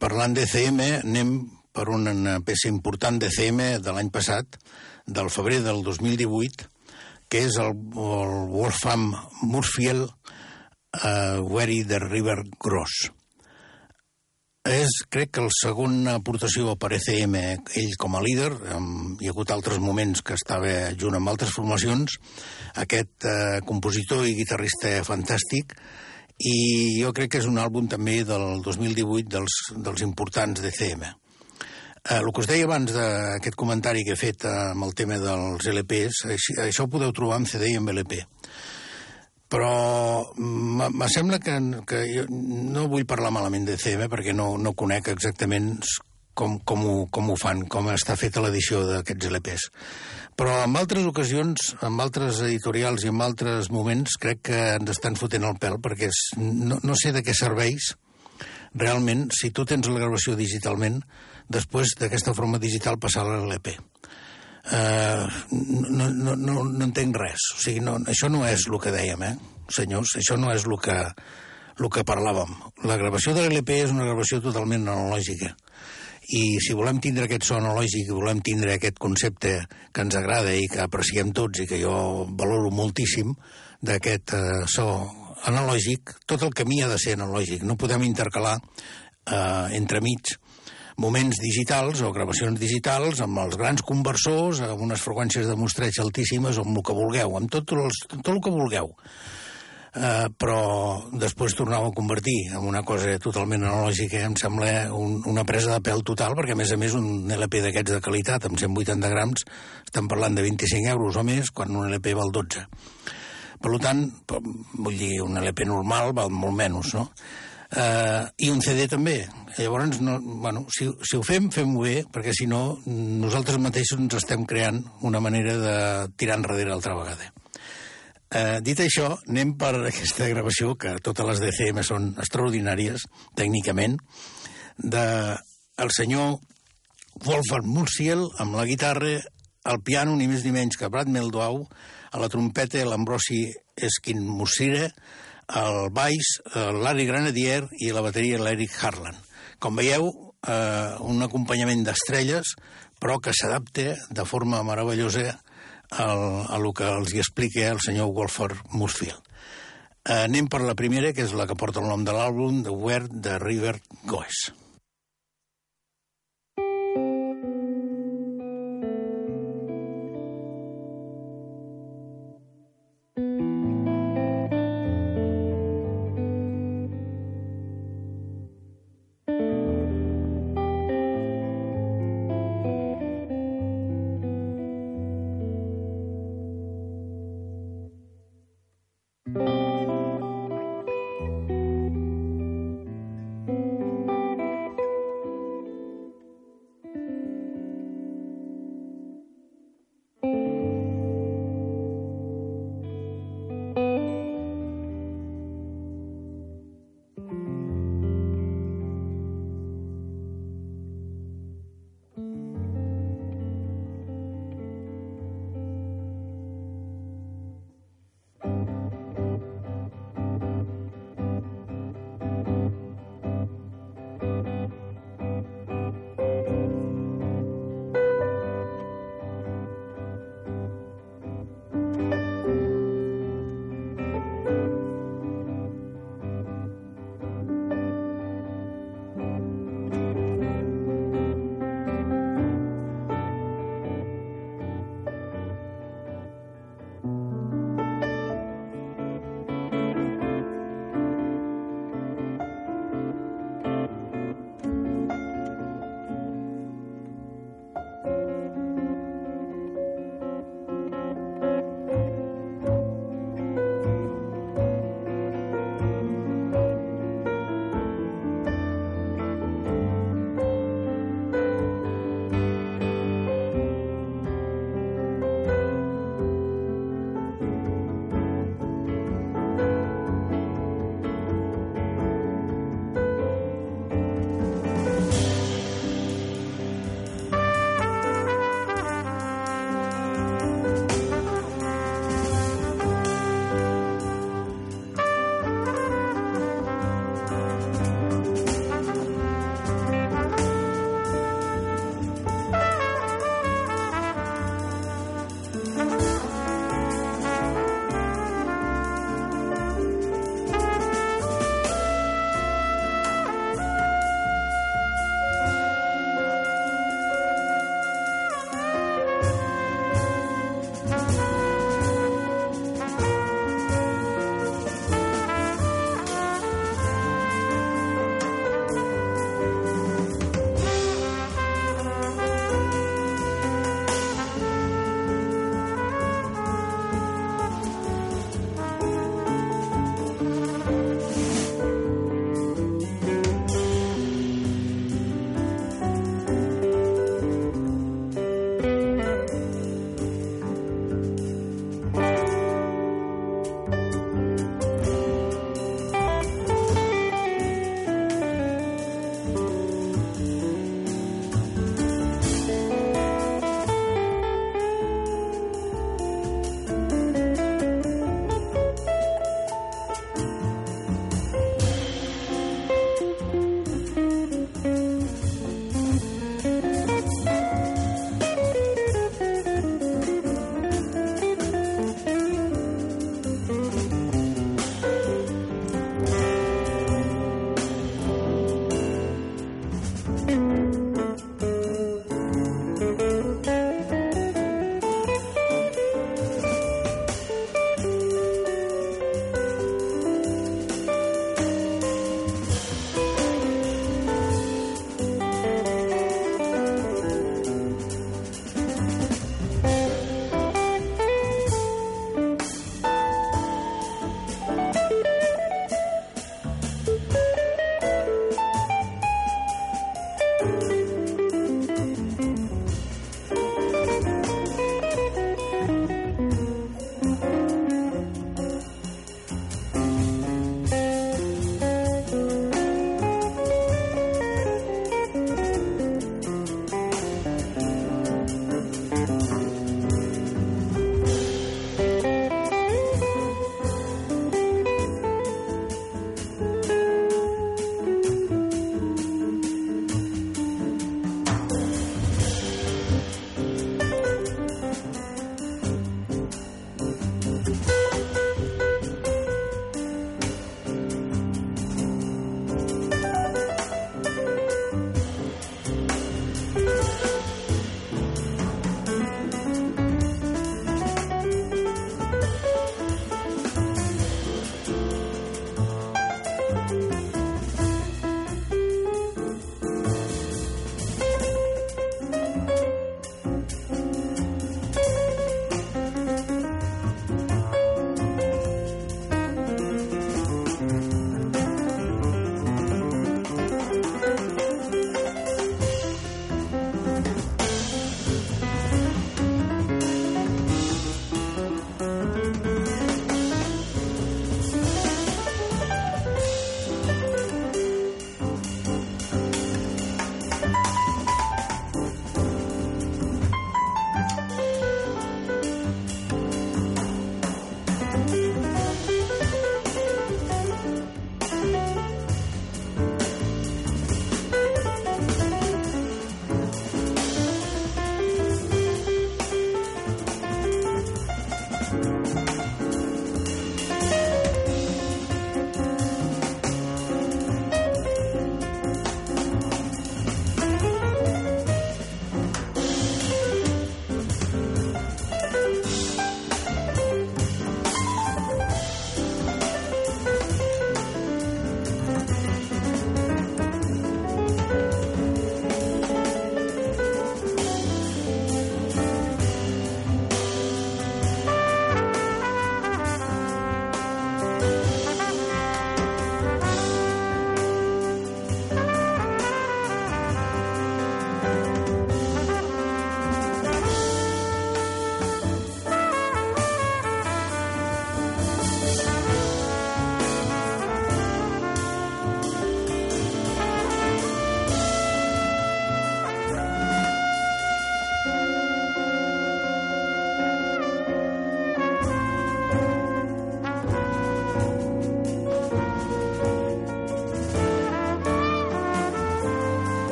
Parlant d'ECM, anem per una peça important d'ECM de l'any passat, del febrer del 2018, que és el, el Wolfram Murfield uh, Wery de River Gross. És, crec que, la segona aportació per ECM, ell com a líder, um, hi ha hagut altres moments que estava junt amb altres formacions, aquest uh, compositor i guitarrista fantàstic, i jo crec que és un àlbum també del 2018 dels, dels importants d'ECM. Eh, el que us deia abans d'aquest comentari que he fet amb el tema dels LPs, això ho podeu trobar en CD i en LP però me sembla que, que jo no vull parlar malament de CM perquè no, no conec exactament com, com, ho, com ho fan, com està feta l'edició d'aquests LPs. Però en altres ocasions, en altres editorials i en altres moments, crec que ens estan fotent el pèl, perquè és, no, no sé de què serveix realment, si tu tens la gravació digitalment, després d'aquesta forma digital passar a l'LP eh, no, no, no, no entenc res. O sigui, no, això no és el que dèiem, eh, senyors, això no és el que, el que parlàvem. La gravació de l'LP és una gravació totalment analògica. I si volem tindre aquest so analògic, volem tindre aquest concepte que ens agrada i que apreciem tots i que jo valoro moltíssim d'aquest eh, so analògic, tot el camí ha de ser analògic. No podem intercalar eh, entremig moments digitals o gravacions digitals amb els grans conversors, amb unes freqüències de mostreig altíssimes o amb el que vulgueu, amb tot, els, tot el que vulgueu. Uh, però després tornava a convertir en una cosa totalment analògica em sembla un, una presa de pèl total perquè a més a més un LP d'aquests de qualitat amb 180 grams estem parlant de 25 euros o més quan un LP val 12 per tant, vull dir, un LP normal val molt menys, no? eh, i un CD també. Llavors, no, bueno, si, si ho fem, fem-ho bé, perquè si no, nosaltres mateixos ens estem creant una manera de tirar enrere altra vegada. Eh, dit això, anem per aquesta gravació, que totes les DCM són extraordinàries, tècnicament, de el senyor Wolfgang Murciel amb la guitarra, al piano, ni més ni menys que Brad Meldau, a la trompeta l'Ambrosi Esquin Mussire, el baix, l'Ari Granadier i la bateria l'Eric Harlan. Com veieu, eh, un acompanyament d'estrelles, però que s'adapta de forma meravellosa a el que els hi explica el senyor Wolford Musfield. Eh, anem per la primera, que és la que porta el nom de l'àlbum, The Where the River Goes.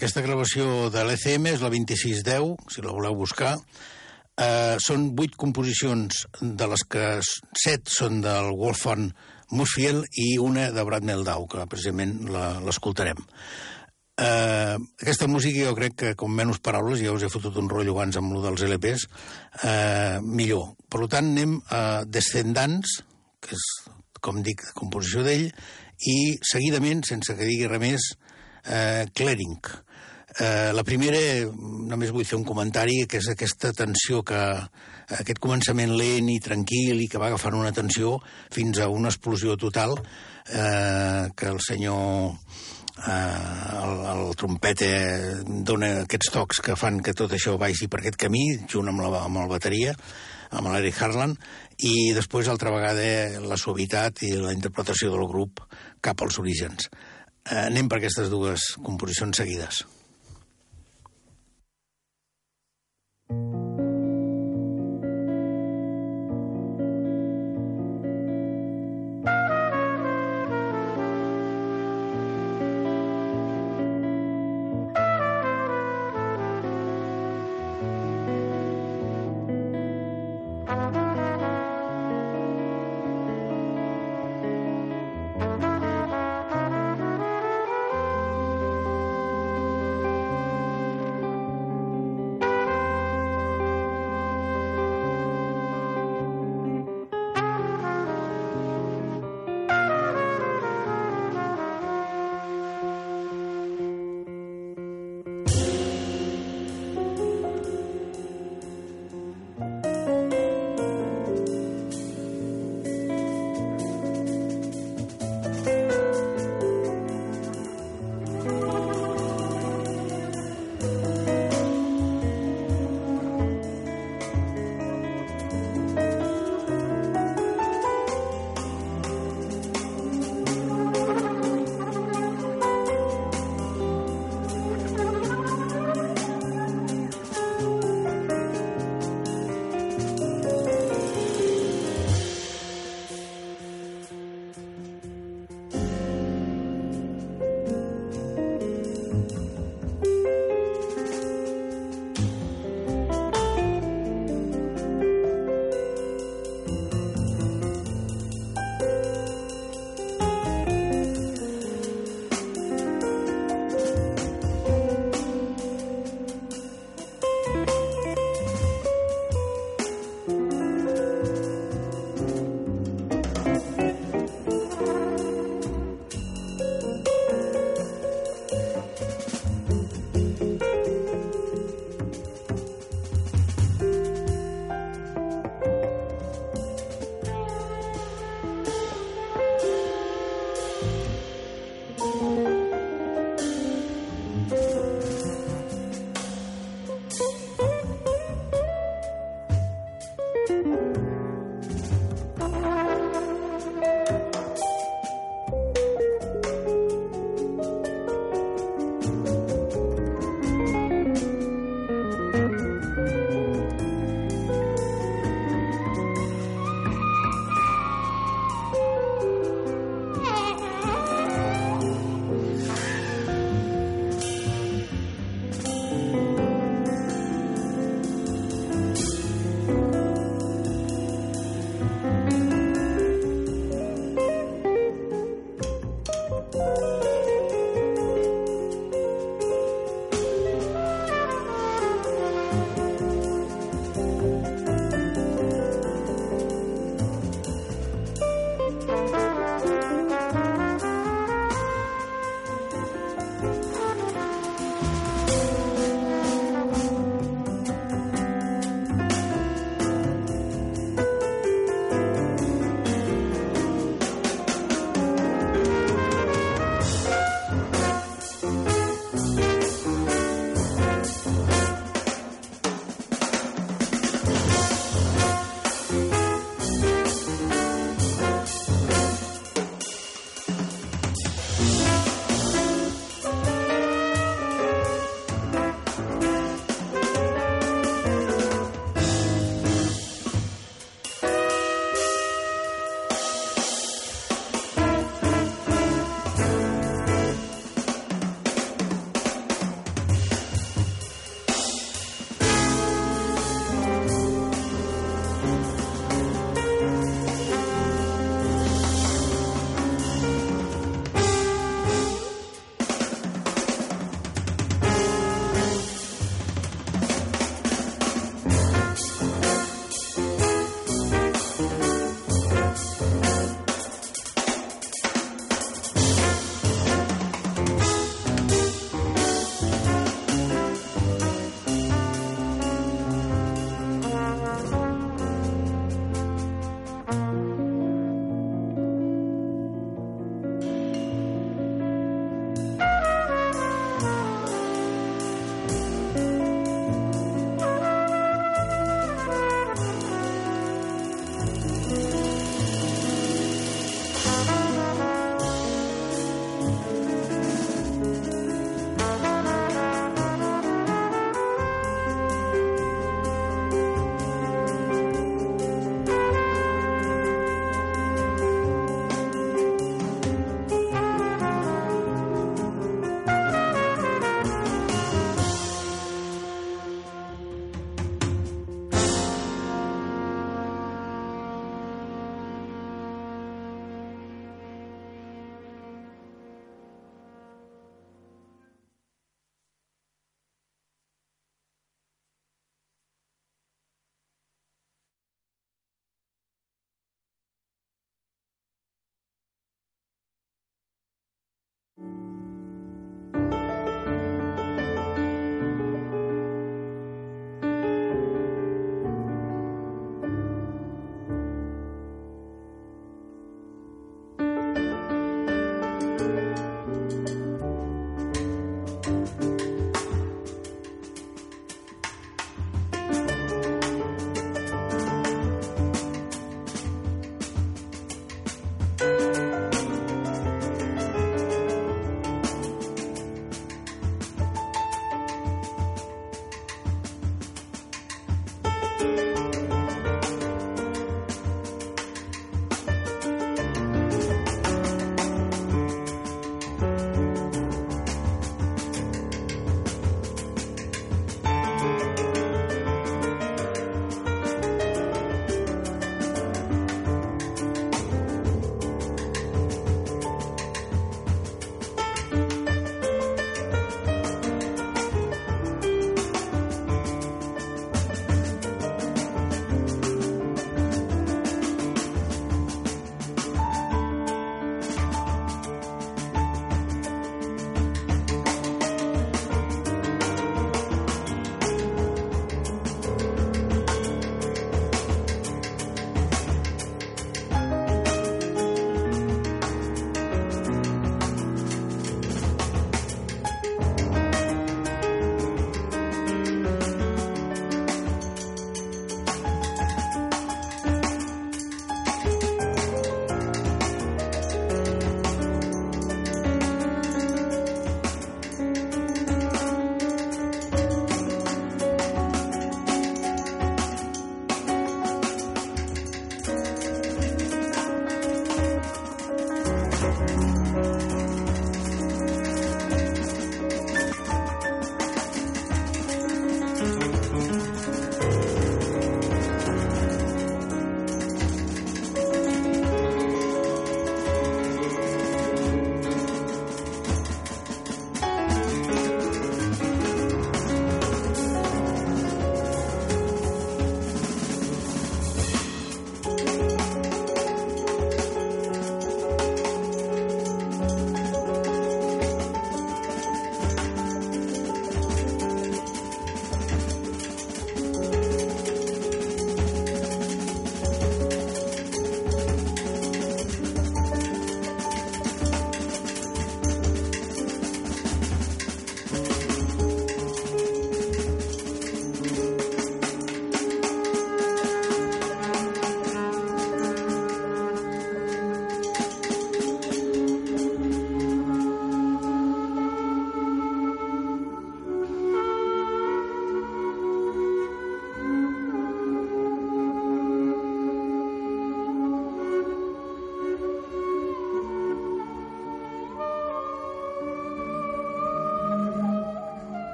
Aquesta gravació de l'ECM és la 2610, si la voleu buscar. Uh, són vuit composicions, de les que set són del Wolfgang Musfiel i una de Brad Meldau, que precisament l'escoltarem. Uh, aquesta música jo crec que com menys paraules, ja us he fotut un rotllo abans amb lo dels LPs, uh, millor. Per tant, anem a Descendants, que és, com dic, composició d'ell, i seguidament, sense que digui res més, uh, Clearing. Uh, la primera, només vull fer un comentari, que és aquesta tensió que aquest començament lent i tranquil i que va agafant una tensió fins a una explosió total eh, que el senyor eh, el, el trompeta dona aquests tocs que fan que tot això vagi per aquest camí, junt amb la, amb la bateria, amb l'Eric Harlan, i després, altra vegada, la suavitat i la interpretació del grup cap als orígens. Eh, anem per aquestes dues composicions seguides. Thank you.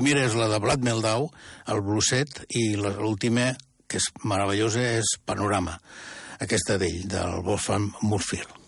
Primera és la de Vlad Meldau, el blueset, i l'última, que és meravellosa, és Panorama, aquesta d'ell, del Wolfgang Murfield.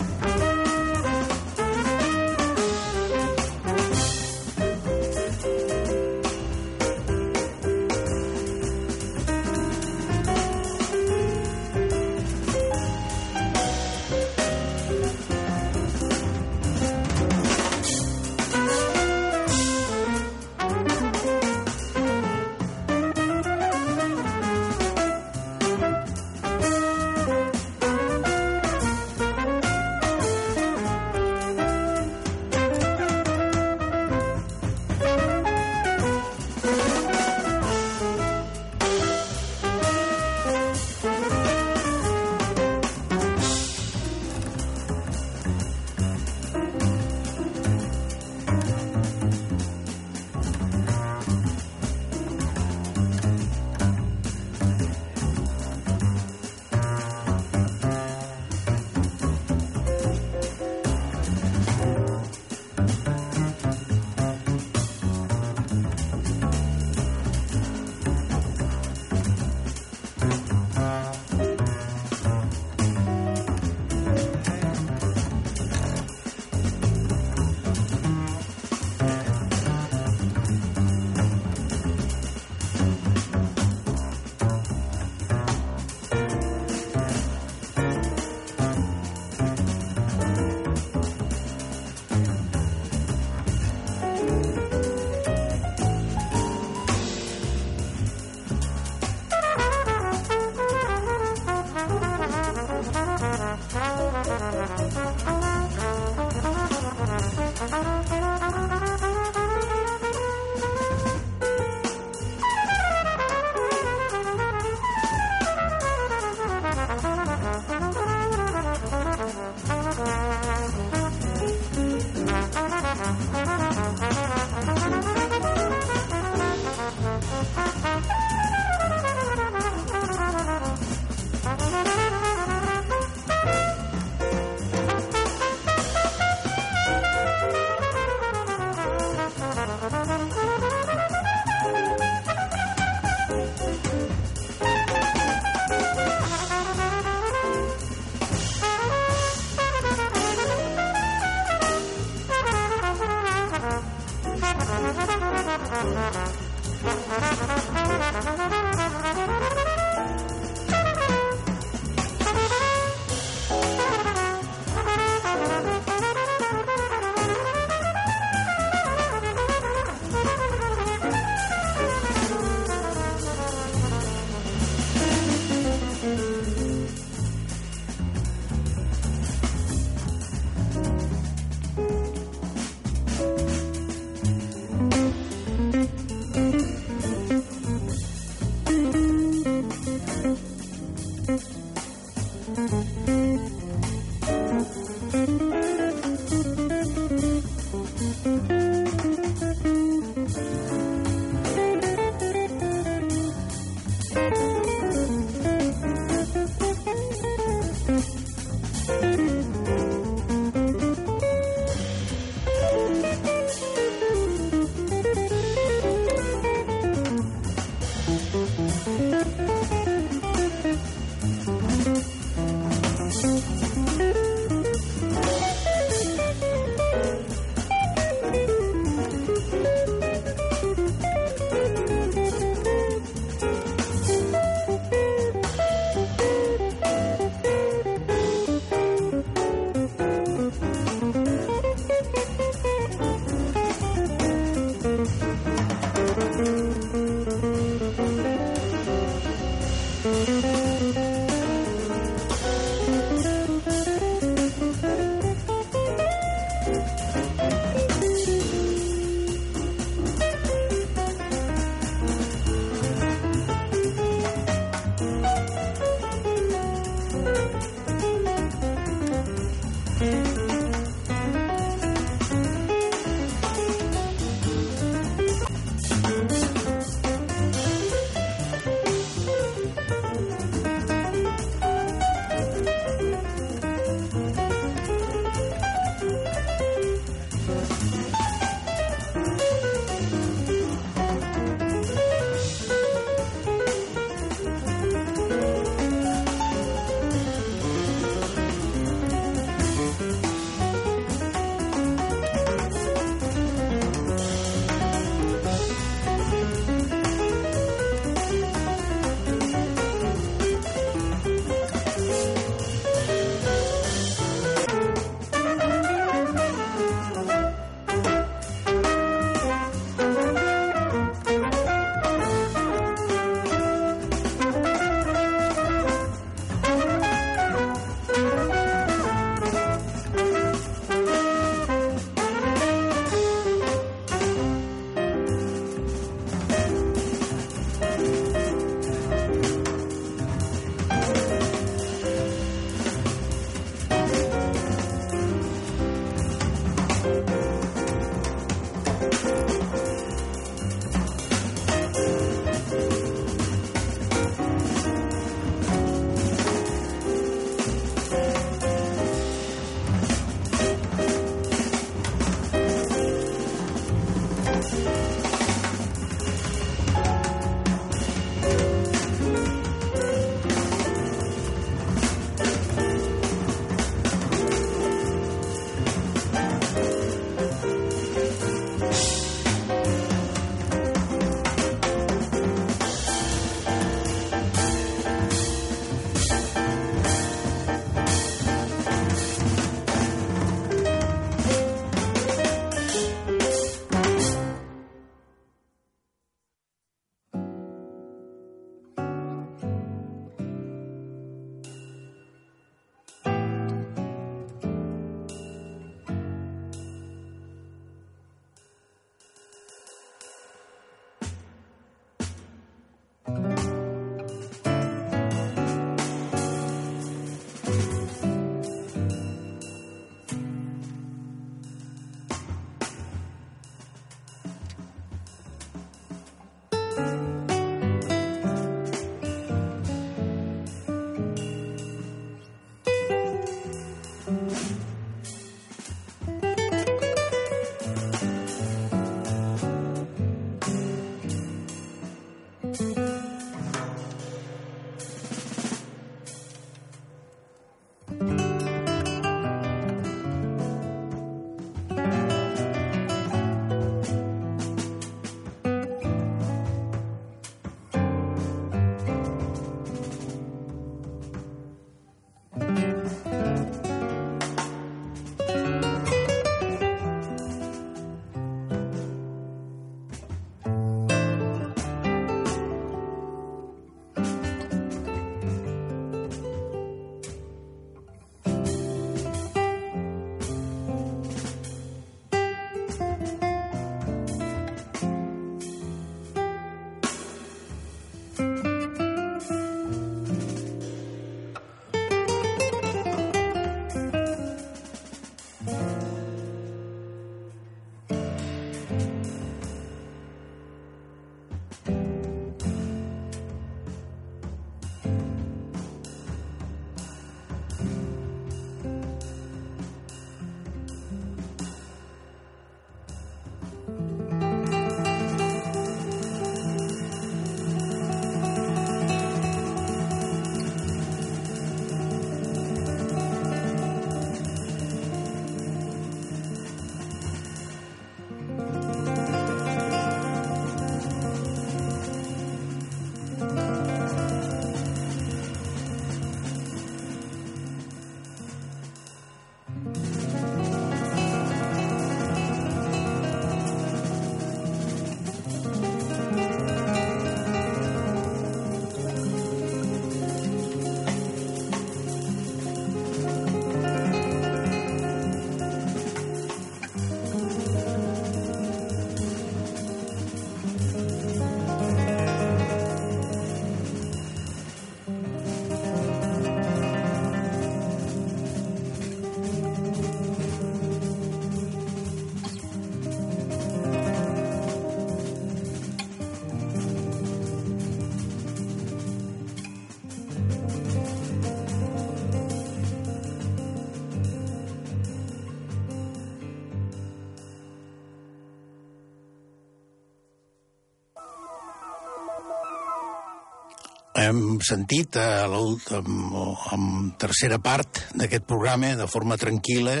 Hem sentit a l'última, en tercera part d'aquest programa, de forma tranquil·la,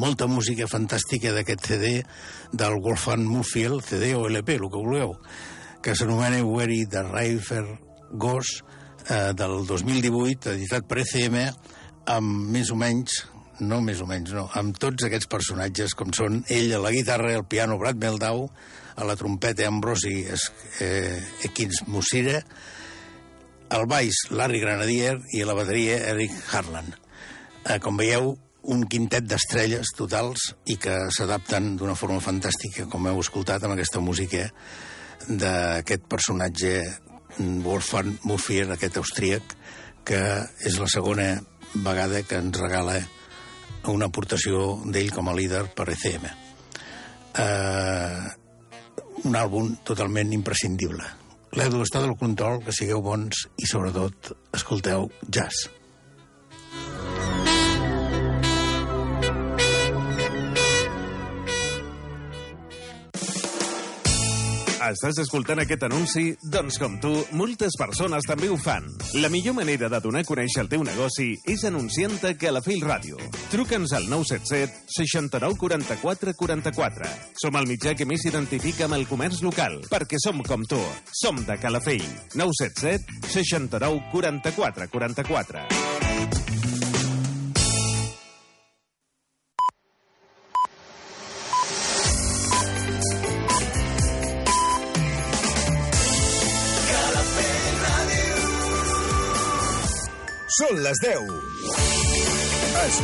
molta música fantàstica d'aquest CD del Wolfgang Murfield, CD o LP, el que vulgueu, que s'anomena Where the River Goes, eh, del 2018, editat per ECM, amb més o menys no més o menys, no, amb tots aquests personatges com són ell a la guitarra, el piano Brad Meldau, a la trompeta Ambrosi eh, Ekins Musira, al baix Larry Granadier i a la bateria Eric Harlan. Eh, com veieu, un quintet d'estrelles totals i que s'adapten d'una forma fantàstica, com heu escoltat, amb aquesta música d'aquest personatge Wolfgang Murphy, aquest austríac, que és la segona vegada que ens regala una aportació d'ell com a líder per ECM. Uh, un àlbum totalment imprescindible. L'Edu està del control, que sigueu bons i, sobretot, escolteu jazz. Estàs escoltant aquest anunci? Doncs com tu, moltes persones també ho fan. La millor manera de donar a conèixer el teu negoci és anunciant-te a Calafell Ràdio. Truca'ns al 977 69 44 44. Som el mitjà que més s'identifica amb el comerç local, perquè som com tu. Som de Calafell. 977 69 44 44. Són les 10. Escolta